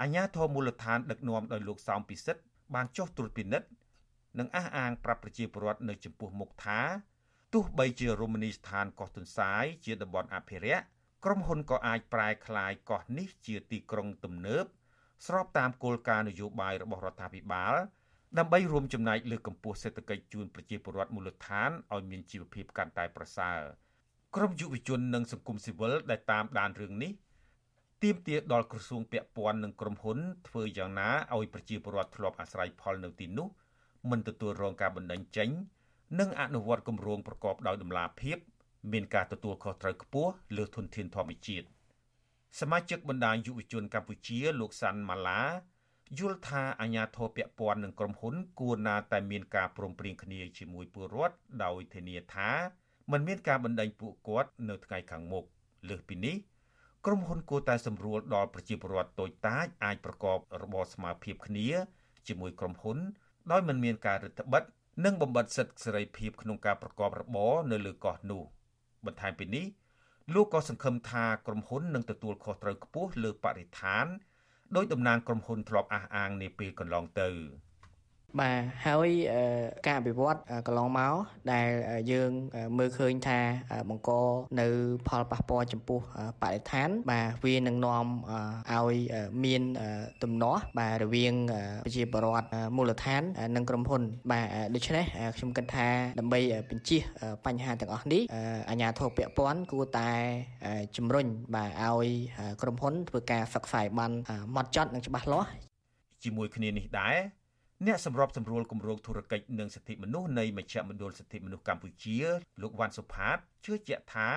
អាជ្ញាធរមូលដ្ឋានដឹកនាំដោយលោកសោមពិសិដ្ឋបានចុះត្រួតពិនិត្យនិងអះអាងប្រាប់ប្រជាពលរដ្ឋនៅចំពោះមុខថាទោះបីជារមណីយដ្ឋានកោះទុនសាយជាតំបន់អភិរក្សក្រុមហ៊ុនក៏អាចប្រែក្លាយកោះនេះជាទីក្រុងទំនើបស្របតាមគោលការណ៍នយោបាយរបស់រដ្ឋាភិបាល ដើម្បីរួមចំណែកលើកកម្ពស់សេដ្ឋកិច្ចជូនប្រជាពលរដ្ឋមូលដ្ឋានឲ្យមានជីវភាពកាន់តែប្រសើរក្រមយុវជននិងសង្គមស៊ីវិលដែលតាមដានរឿងនេះទាមទារដល់ក្រសួងពាក់ព័ន្ធនិងក្រុមហ៊ុនធ្វើយ៉ាងណាឲ្យប្រជាពលរដ្ឋធ្លាប់អាស្រ័យផលនៅទីនោះមិនទទួលរងការបណ្តេញចេញ និងអនុវត្តគម្រោងប្រកបដោយតម្លាភាព មានការទទួលខុសត្រូវខ្ពស់លើធនធានធម្មជាតិសមាជិកបណ្ដាញយុវជនកម្ពុជាលោកសាន់ម៉ាឡា យល់ថាអាញាធរពពាន់នឹងក្រុមហ៊ុន គួរណាតែមានការព្រមព្រៀងគ្នាជាមួយពលរដ្ឋដោយធានាថាមិនមានការបណ្តេញពួកគាត់នៅថ្ងៃខាងមុខលើសពីនេះក្រុមហ៊ុនគួរតែសម្រួលដល់ប្រជាពលរដ្ឋតូចតាចអាចប្រកបរបរស្មារភាពគ្នាជាមួយក្រុមហ៊ុន ដោយមិនមានការរឹតបន្តឹងនិងបំបត្តិសិទ្ធិសេរីភាពក្នុងការប្រកបរបរនៅលើកោះនោះបន្ថែមពីនេះលោកក៏សង្ឃឹមថាក្រុមហ៊ុននឹងទទួលខុសត្រូវខ្ពស់លើបរិស្ថាន ដោយតំណាងក្រុមហ៊ុនធ្លាប់អះអាងនាពេលកន្លងទៅ បាទហើយការអភិវឌ្ឍកន្លងមកដែលយើងមើលឃើញថាបង្កនៅផលប៉ះពាល់ចំពោះបរិស្ថាន បាទវានឹងនាំឲ្យមានទំនាស់បាទរវាងប្រជាពលរដ្ឋមូលដ្ឋាន និងក្រុមហ៊ុន បាទដូច្នេះខ្ញុំគិតថាដើម្បីបញ្ជៀសបញ្ហាទាំងអស់នេះអាជ្ញាធរពាក់ព័ន្ធគួរតែជំរុញបាទឲ្យក្រុមហ៊ុនធ្វើការសិក្សាឲ្យបានម៉ត់ចត់និងច្បាស់លាស់ជាមួយគ្នានេះដែរ អ្នកសម្របសម្រួលគម្រោងធុរកិច្ចនិងសិទ្ធិមនុស្សនៃមជ្ឈមណ្ឌលសិទ្ធិមនុស្សកម្ពុជាលោកវ៉ាន់សុផាតជឿជាក់ថា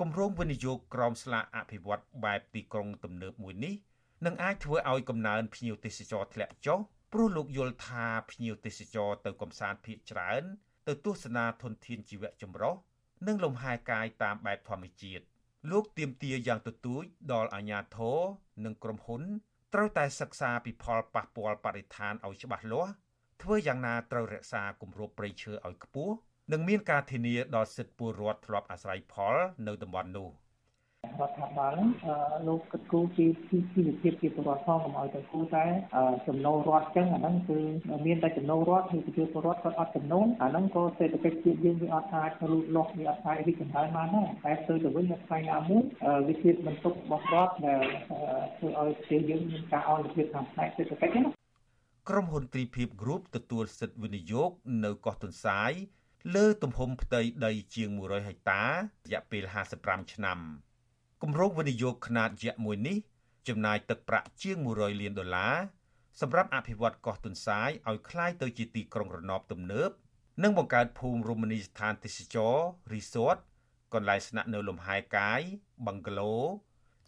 គម្រោងវិនិយោគក្រមស្លាកអភិវឌ្ឍបែបទីក្រុងទំនើបមួយនេះនឹងអាចធ្វើឲ្យកំណើនភ្ញៀវទេសចរធ្លាក់ចុះព្រោះលោកយល់ថាភ្ញៀវទេសចរទៅកំសាន្តភៀកច្រើន ទៅទស្សនាធនធានជីវៈចម្រុះនិងលំហែកាយតាមបែបធម្មជាតិលោកទៀមទាយ៉ាងទទូចដល់អាជ្ញាធរនិងក្រុមហ៊ុន ត្រូវតែសិក្សាពីផលប៉ះពាល់បរិស្ថានឲ្យច្បាស់លាស់ធ្វើយ៉ាងណាត្រូវរក្សាគម្របព្រៃឈើឲ្យខ្ពស់និងមានការធានាដល់សិទ្ធិពលរដ្ឋធ្លាប់អាស្រ័យផលនៅតំបន់នោះ។ រដ្ឋាភិបាលលោកគិតគូរពីពីវិភាពជាពលរដ្ឋផងកុំឲ្យតែគូតែចំណូលរដ្ឋចឹងអាហ្នឹងគឺមានតែចំណូលរដ្ឋហើយប្រជាពលរដ្ឋគាត់អត់ចំណូលអាហ្នឹងក៏សេដ្ឋកិច្ចជាតិយើងវាអត់អាចលូតលាស់វាអត់អាចរីកចម្រើនបានដែរតែទៅទៅវិញនៅថ្ងៃណាមួយវាជាបន្ទុករបស់រដ្ឋដែលធ្វើឲ្យប្រទេសយើងមានការអន្តរភាពខាងផ្នែកសេដ្ឋកិច្ចណាក្រុមហ៊ុនទ្រីភិប Group ទទួលសិទ្ធិវិនិយោគនៅកោះទុនសាយលើទំហំផ្ទៃដីជាង100ហិកតារយៈពេល55ឆ្នាំ គម្រោងវិនិយោគខ្នាតយក្សមួយនេះចំណាយទឹកប្រាក់ជាង100លានដុល្លារសម្រាប់អភិវឌ្ឍកោះទុនសាយឲ្យคล้ายទៅជាទីក្រុងរណបទំនើបនិងបង្កើតភូមិរមណីយដ្ឋានទេសចរ resort កន្លែងស្នាក់នៅលំហែកាយ bungalow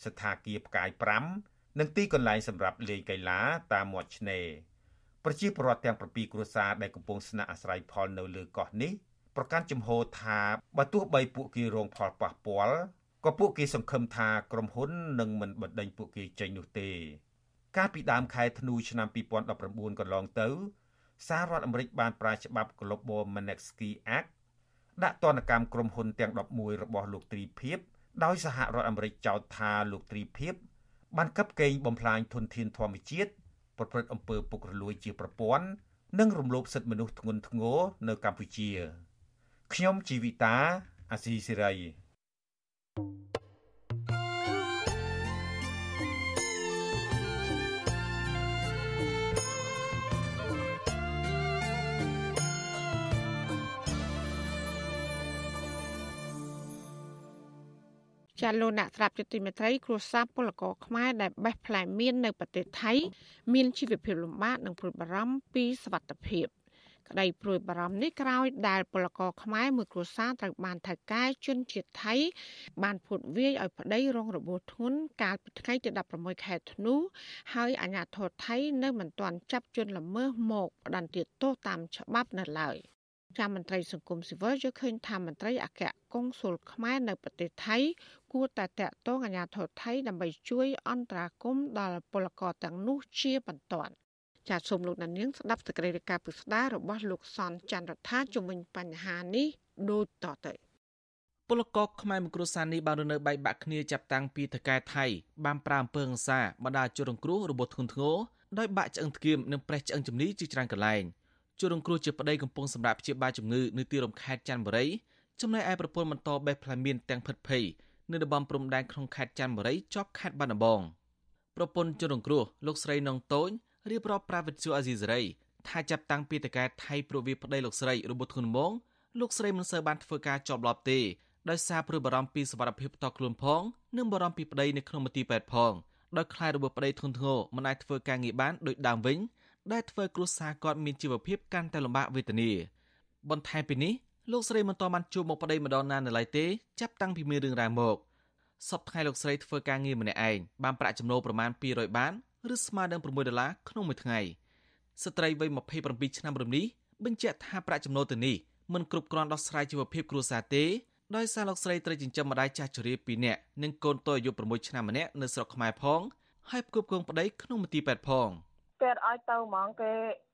ស្ថាគារផ្កាយ5និងទីកន្លែងសម្រាប់លេងកីឡាតាមមាត់ឆ្នេរប្រជាពលរដ្ឋទាំង7គ្រួសារដែលកំពុងស្នាក់អាស្រ័យផលនៅលើកោះនេះប្រកាន់ជំហរថាបើទោះបីពួកគេរងផលប៉ះពាល់ ក៏ពួកគេសង្ឃឹមថាក្រុមហ៊ុននឹងមិនបណ្ដេញពួកគេចេញនោះទេ កាលពីដើមខែធ្នូឆ្នាំ2019កន្លងទៅសាររដ្ឋអាមេរិកបានប្រើច្បាប់ Global Magnitsky Act ដាក់ទណ្ឌកម្មក្រុមហ៊ុនទាំង11របស់លោកទ្រីភិបដោយសហរដ្ឋអាមេរិកចោទថាលោកទ្រីភិបបានកັບកេងបំផ្លាញធនធានធម្មជាតិប្រព្រឹត្តអំពើពុករលួយជាប្រព័ន្ធនិងរំលោភសិទ្ធិមនុស្សធ្ងន់ធ្ងរនៅកម្ពុជាខ្ញុំជីវិតាអាស៊ីសេរី ចាលោកអ្នកស្រាប់ជាទីមេត្រីគ្រួសារពលករខ្មែរដែលបេះផ្លែមៀននៅប្រទេសថៃមានជីវភាពលំបាកនិងព្រួយបារម្ភពីសវត្ថិភាព ក្តីព្រួយបារម្ភនេះក្រោយដែលពលករខ្មែរមួយគ្រួសារត្រូវបានថៅកែជនជាតិថៃ បានភូតវាយឲ្យប្តីរងរបួសធ្ងន់កាលពីថ្ងៃទី16ខែធ្នូហើយអាជ្ញាធរថៃនៅមិនទាន់ចាប់ជនល្មើសមកផ្តន្ទាទោសតាមច្បាប់នៅឡើយ។ចាមន្ត្រីសង្គមស៊ីវិលយល់ឃើញថាមន្ត្រីអគ្គកុងស៊ុលខ្មែរនៅប្រទេសថៃ គួរតែតាក់ទងអាជ្ញាធរថៃដើម្បីជួយអន្តរាគមន៍ដល់ពលករទាំងនោះជាបន្ទាន់ ចាសសូមលោកនាងស្ដាប់សេចក្តីរាយការណ៍ពិស្ដាររបស់លោកសនច័ន្ទរដ្ឋាជំវិញបញ្ហានេះដូចតទៅពលករខ្មែរមួយគ្រួសារនេះបានរនៅបែកបាក់គ្នាចាប់តាំងពីថកែថៃបានប្រើអំពើហិង្សាបណ្ដាជនរងគ្រោះរបួសធ្ងន់ធ្ងរដោយបាក់ឆ្អឹងធ្គាមនិងប្រេះឆ្អឹងជំនីជាច្រើនកន្លែង។ជនរងគ្រោះជាប្តីកំពុងសម្រាប់ព្យាបាលជំងឺនៅទីរំខេតច័ន្ទបុរីចំណែកឯប្រពន្ធបន្តបេះផ្លែមៀនទាំងភិតភ័យនៅតំបន់ព្រំដែនក្នុងខេត្តច័ន្ទបុរីជាប់ខេត្តបាត់ដំបងប្រពន្ធជនរងគ្រោះលោកស្រីនងតូន រៀបរាប់ប្រាវិទ្យាអាស៊ីសេរីថាចាប់តាំងពីតកែថៃប្រវីប្តីលោកស្រីរបួសធ្ងន់ហ្មងលោកស្រីមិនសូវបានធ្វើការជាប់លាប់ទេដោយសារព្រួយបារម្ភពីសុខភាពផ្ទាល់ខ្លួនផងនិងបារម្ភពីប្តីនៅក្នុងមន្ទីរពេទ្យផងដោយខ្លាចរបួសប្តីធ្ងន់ធ្ងរមិនអាចធ្វើការងារបានដូចដើមវិញដែលធ្វើគ្រួសារគាត់មានជីវភាពកាន់តែលំបាកវេទនាបន្ថែមពីនេះលោកស្រីមិនតបានជួបមុខប្តីម្ដងណានៅឡើយទេចាប់តាំងពីមានរឿងរ៉ាវមកសពថ្ងៃលោកស្រីធ្វើការងារម្នាក់ឯងបានប្រាក់ចំណូលប្រមាណ200បាន ឬស្មើនឹង6ដុល្លារក្នុងមួយថ្ងៃស្ត្រីវ័យ27ឆ្នាំរំនេះបញ្ជាក់ថាប្រាក់ចំណូលទៅនេះមិនគ្រប់គ្រាន់ដោះស្រាយជីវភាពគ្រួសារទេដោយសារលោកស្រីត្រូវចិញ្ចឹមម្ដាយចាស់ជរា2នាក់និងកូនតូចអាយុ6ឆ្នាំម្នាក់នៅស្រុកខ្មែរផងហើយផ្គប់គងប្តីក្នុងមន្ទីរពេទ្យផង។គេអត់ឲ្យទៅហ្មងគេ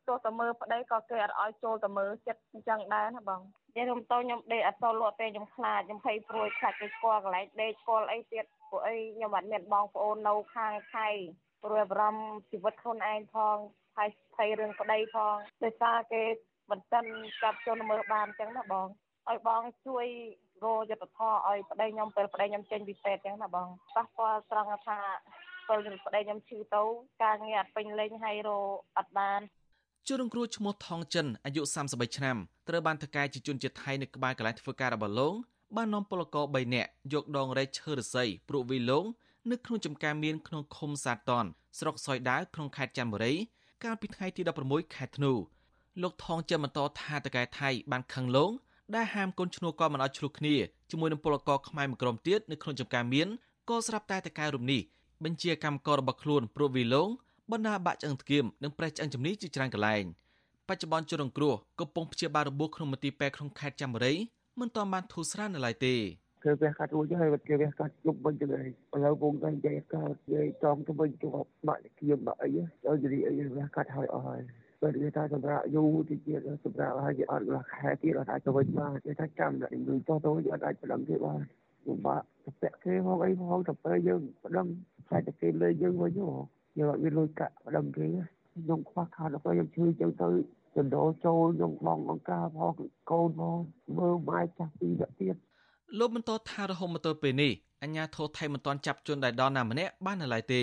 ទោះតែមើលប្តីក៏គេអត់ឲ្យចូលទៅមើលចិត្តអញ្ចឹងដែរណាបងនិយាយរួមទៅខ្ញុំដេកអត់សូវលក់ទេខ្ញុំខ្លាចខ្ញុំភ័យព្រួយខ្លាចគេស្គាល់កន្លែងដេកស្គាល់អីទៀតពួកអីខ្ញុំអត់មានបងប្អូននៅខាងថៃ ព្រួយបារម្ភជីវិតខ្លួនឯងផងហើយភ័យរឿងប្តីផងដោយសារគេមិនទាន់ចាប់ចូលមើលបានអញ្ចឹងណាបងឲ្យបងជួយរយុទ្ធធរឲ្យប្តីខ្ញុំពេលប្តីខ្ញុំចេញពីពេទ្យអញ្ចឹងណាបងប៉ះពាល់ត្រង់ថាពេលប្តីខ្ញុំឈឺទៅការងារអត់ពេញលេញហើយរអត់បានជនរងគ្រោះឈ្មោះថងចិនអាយុ33ឆ្នាំត្រូវបានថកែជាជនជាតិថៃនៅក្បែរកន្លែងធ្វើការរបស់លោកបាននាំពលករ3នាក់យកដងរែកឈើរស័យព្រោះវីឡង នៅក្នុងចំការមានក្នុងឃុំសាតនស្រុកសយដាវក្នុងខេត្តច័ន្ទបុរីកាលពីថ្ងៃទី16ខែធ្នូលោកថងជាបន្តថាតកែថៃបានខឹងលងដែលហាមកូនឈ្នួលក៏មិនអត់ឆ្លោះគ្នាជាមួយនឹងពលករខ្មែរមួយក្រុមទៀតនៅក្នុងចំការមានក៏ស្រាប់តែតកែរំនេះបញ្ជាកម្មកររបស់ខ្លួនព្រោះវីឡងបណ្ដាបាក់ឆ្អឹងធ្គាមនិងប្រេះឆ្អឹងជំនីជាច្រើនកន្លែងបច្ចុប្បន្នជនរងគ្រោះកំពុងព្យាបាលរបួសក្នុងមន្ទីរពេទ្យក្នុងខេត្តចាំបុរីមិនទាន់បានធូរស្រាលនៅឡើយទេ គឺវាកាត់រួចហើយគេវាកាត់ជុំវិញទៅហើយឥឡូវពងតែនិយាយកាត់និយាយចំទៅវិញទៅបាក់គៀមបាក់អីដល់ជិះអីវាកាត់ហើយអស់ហើយពេលគេថាសម្រាប់យូរទីទៀតសម្រាប់ហើយគេអត់ខែទៀតអត់អាចទៅវិញបានគេថាចាំតែលុយតោះទៅអត់អាចប្តឹងគេបានពិបាកទៅពាក់គេមកអីមកទៅពេលយើងប្តឹងខ្លាចតែគេលើយើងវិញហ៎យើងអត់មានលុយកាក់ប្តឹងគេខ្ញុំខ្វះខាតដល់ខ្ញុំឈឺចឹងទៅចណ្ដោចូលខ្ញុំបងអង្ការផងកូនផងមើលម៉ែចាស់ពីរទៀត លោកបន្តថារហូតមកទល់ពេលនេះអញ្ញាធរថៃមិនទាន់ចាប់ជនដែលដល់ណាម្នាក់បាននៅឡើយទេ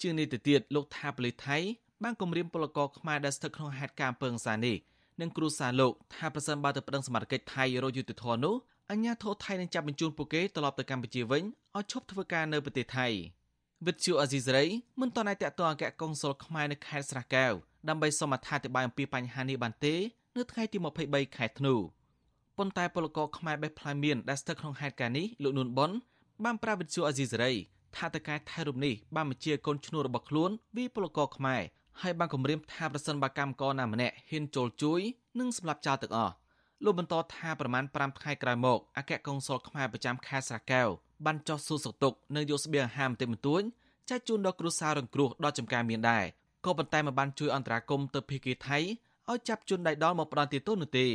ជាងនេះទៅទៀតលោកថាប៉ូលីសថៃបានគម្រាមពលករខ្មែរដែលស្ថិតក្នុងហេតុការណ៍ពើងសានេះនិងគ្រូសាលោកថាប្រសិនបើទៅប្តឹងសមត្ថកិច្ចថៃរកយុត្តិធម៌នោះអញ្ញាធរថៃនឹងចាប់បញ្ជូនពួកគេត្រឡប់ទៅកម្ពុជាវិញឲ្យឈប់ធ្វើការនៅប្រទេសថៃវិទ្យុអាស៊ីសេរីមិនទាន់អាចតតអគ្គកុងស៊ុលខ្មែរនៅខេត្តស្រះកែវដើម្បីសូមអត្ថាធិប្បាយអំពីបញ្ហានេះបានទេ នៅថ្ងៃទី23ខែធ្នូ ប៉ុន្តែពលករខ្មែរបេះផ្លាយមានដែលស្ថិតក្នុងហេតុការណ៍នេះលោកនួនប៉ុនបានប្រាប់វិទ្យុអាស៊ីសេរីថាតកែថៃរូបនេះបានបញ្ជាកូនឈ្នួលរបស់ខ្លួនពីពលករខ្មែរហើយបានគម្រាមថាប្រសិនបើកម្មករណាម្នាក់ហ៊ានចូលជួយនឹងសម្លាប់ចោលទាំងអស់លោកបន្តថាប្រមាណ5ថ្ងៃក្រោយមកអគ្គកុងស៊ុលខ្មែរប្រចាំខេត្តស្រះកែវបានចោះសួរសុខទុក្ខនៅយកស្បៀងអាហារបន្តិចបន្តួចចែកជូនដល់គ្រួសាររងគ្រោះដល់ចំការមានដែរក៏ប៉ុន្តែមិនបានជួយអន្តរាគមន៍ទៅភៀកគីថៃឲ្យចាប់ជនដៃដល់មកផ្ដន់ទោសនោះទេ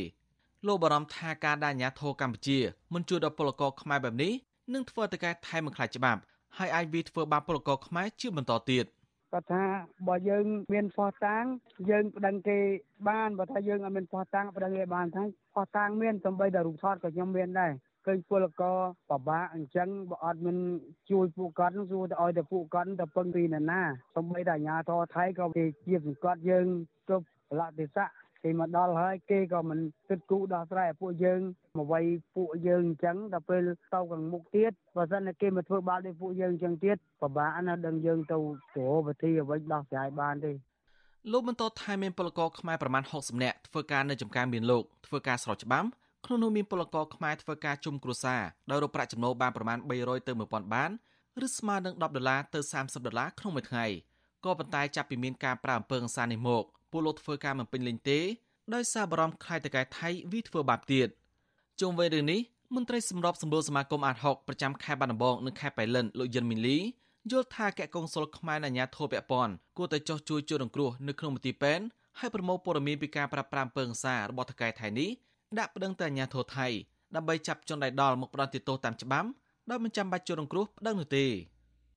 លោកបារម្ភថាការដាញាធរកម្ពុជាមិនជួយដល់ពលករខ្មែរបែបនេះនឹងធ្វើទៅការថៃមិនខ្លាចច្បាប់ហើយអាចវាធ្វើបាបពលករខ្មែរជាបន្តទៀតគាត់ថាបើយើងមានផោះតាំងយើងប្តឹងគេបានបើថាយើងអត់មានផោះតាំងប្តឹងគេបានថាផោះតាំងមានសំបីតែរូបថតក៏ខ្ញុំមានដែរឃើញពលករបបាអញ្ចឹងបើអត់មានជួយពួកគាត់នឹងសួរទៅឲ្យតែពួកគាត់ទៅពឹងពីណាណាសំបីតែអាញាធរថៃក៏គេជាសង្កត់យើងគ្រប់លទ្ធិស័ក គេមកដល់ហើយគេក៏មិនគិតគូរដោះស្រាយឲ្យពួកយើងមកវាយពួកយើងអញ្ចឹងដល់ពេលទៅខាងមុខទៀតបើសិនតែគេមកធ្វើបាបដល់ពួកយើងអញ្ចឹងទៀតពិបាកណាស់ដឹងយើងទៅព្រោះវិធីអ្វីដោះស្រាយបានទេលោកបន្តថាមានពលករខ្មែរប្រមាណ60នាក់ធ្វើការនៅចំការមានលោកធ្វើការស្របច្បាប់ក្នុងនោះមានពលករខ្មែរធ្វើការជុំគ្រួសារដោយរកប្រាក់ចំណូលបានប្រមាណ300ទៅ1000បានឬស្មើនឹង10ដុល្លារទៅ30ដុល្លារក្នុងមួយថ្ងៃ ក៏ប៉ុន្តែចាប់ពីមានការប្រើអំពើហិង្សានេះមកពលរដ្ឋធ្វើការមិនពេញលេញទេដោយសារបារម្ភខ្លាចតកែថៃវិធ្វើបាបទៀតជុំវិញរឿងនេះមន្ត្រីសម្របសម្រួលសមាគមអាត60ប្រចាំខេត្តបាត់ដំបងនិងខេត្តបៃលិនលោកយិនមីលីយល់ថាកែកុងសុលខ្មែរអាញាធរពពន់គួរតែចោះជួយជួយរងគ្រោះនៅក្នុងមន្ទីរពេទ្យហើយប្រមូលព័ត៌មានពីការប្រាប្រាំពើងសារបស់តកែថៃនេះដាក់ប្តឹងទៅអាញាធរថៃដើម្បីចាប់ជនដែលដល់មកផ្ដន្ទាទោសតាមច្បាប់ដោយមិនចាំបាច់ជួយរងគ្រោះប្តឹងនោះទេ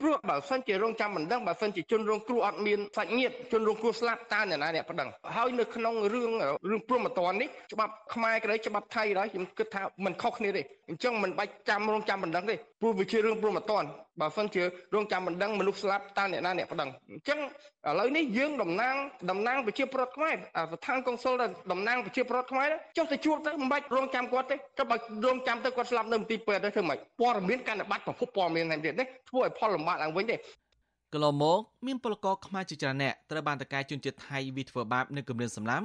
ព្រោះបើសិនជារងចាំមិនដឹងបើសិនជាជនរងគ្រោះអត់មានសាច់ញាតិជនរងគ្រោះស្លាប់តើអ្នកណាអ្នកប្តឹងហើយនៅក្នុងរឿងរឿងព្រមត្តននេះច្បាប់ខ្មែរក្តីច្បាប់ថៃដែរខ្ញុំគិតថាมันខុសគ្នាទេអញ្ចឹងមិនបាច់ចាំរងចាំមិនដឹងទេព្រោះវាជារឿងព្រមត្តនបើសិនជារងចាំមិនដឹងមនុស្សស្លាប់តើអ្នកណាអ្នកប្តឹងអញ្ចឹងឥឡូវនេះយើងតំណាងតំណាងប្រជាប្រដ្ឋខ្មែរស្ថានកុងស៊ុលតំណាងប្រជាប្រដ្ឋខ្មែរចុះទៅជួបទៅមិនបាច់រងចាំគាត់ទេក៏បើរងចាំទៅគាត់ស្លាប់នៅមន្ទីរពេទ្យទៅធ្វើម៉េចព័ត៌មានកាន់តែបាត់ប្រភពព័ត៌មានតែទៀតនេះធ្វើឲ្យផលលំបាកឡើងវិញទេកន្លងមកមានពលករខ្មែរជាច្រើនអ្នកត្រូវបានតកែជនជាតិថៃវិធ្វើបាបនៅគម្រាមសម្លាំ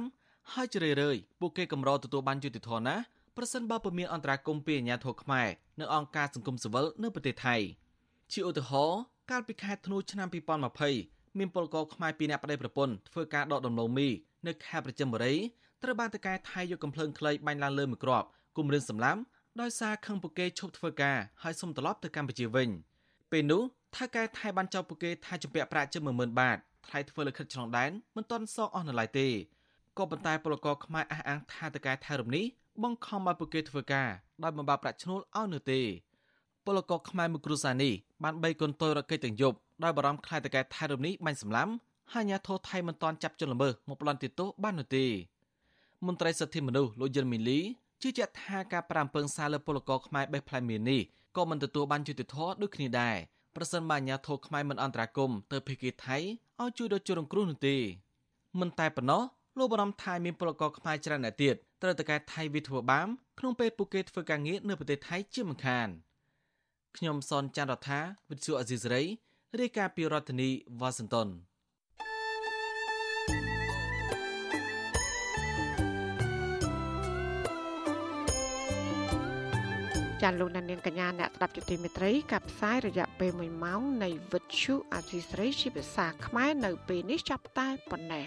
ហើយជ្រើរើយពួកគេកម្រទទួលបានយុត្តិធម៌ណាប្រសិនបើពុំមានអន្តរាគមន៍ពីអាជ្ញាធរខ្មែរនៅអង្គការសង្គមស៊ីវិលនៅប្រទេសថៃ ជាឧទាហរណ៍កាលពីខែធ្នូឆ្នាំ2020មានពលករខ្មែរពីរនាក់ប្តីប្រពន្ធធ្វើការដកដំឡូងមីនៅខេត្តប្រជិមបុរីត្រូវបានតកែថៃយកកំភ្លើងខ្លីបាញ់ឡើងលើមួយគ្រាប់គំរាមសម្លាប់ដោយសារខឹងពួកគេឈប់ធ្វើការហើយសុំត្រឡប់ទៅកម្ពុជាវិញពេលនោះថៅកែថៃបានចោទពួកគេថាជំពាក់ប្រាក់ជិត10000បាតថ្លៃធ្វើលិខិតឆ្លងដែនមិនទាន់សងអស់នៅឡើយទេក៏ប៉ុន្តែពលករខ្មែរអះអាងថាតកែថៃរំនេះបង្ខំឲ្យពួកគេធ្វើការដោយមិនបើប្រាក់ឈ្នួលឲ្យនៅទេ ពលករខ្មែរមួយគ្រួសារនេះបានបីកូនតូចរកកិច្ចទាំងយប់ដោយបារម្ភខ្លាចតកែថៃរំនេះបាញ់សម្លាប់ហើយអាញាធរថៃមិនទាន់ចាប់ជនល្មើសមកប្លន់ទីតោបាននោះទេមន្ត្រីសិទ្ធិមនុស្សលោកយិនមីលីជឿជាក់ថាការប្រាំពើងសារលើពលករខ្មែរបេះផ្លែមៀននេះក៏មិនទទួលបានយុត្តិធម៌ដូចគ្នាដែរប្រសិនបើអាញាធរខ្មែរមិនអន្តរាគមទៅភេកីថៃឲ្យជួយដល់ជនរងគ្រោះនោះទេមិនតែប៉ុណ្ណោះលោកបារម្ភថាមានពលករខ្មែរច្រើនអ្នកទៀតត្រូវតកែថៃវិធ្វើបាមក្នុងពេលពួកគេធ្វើការងារនៅប្រទេសថៃជាមិនខាន ខ្ញុំសនច័ន្ទរដ្ឋាវិទ្យុអេស៊ីសរ៉ៃរាយការណ៍ពីរដ្ឋធានីវ៉ាស៊ីនតោនចាលោកនាងកញ្ញាអ្នកស្ដាប់ជទីមេត្រីកັບផ្សាយរយៈពេល1ម៉ោងនៃវិទ្យុអេស៊ីសរ៉ៃជាភាសាខ្មែរនៅពេលនេះចាប់តែប៉ុណ្ណេះ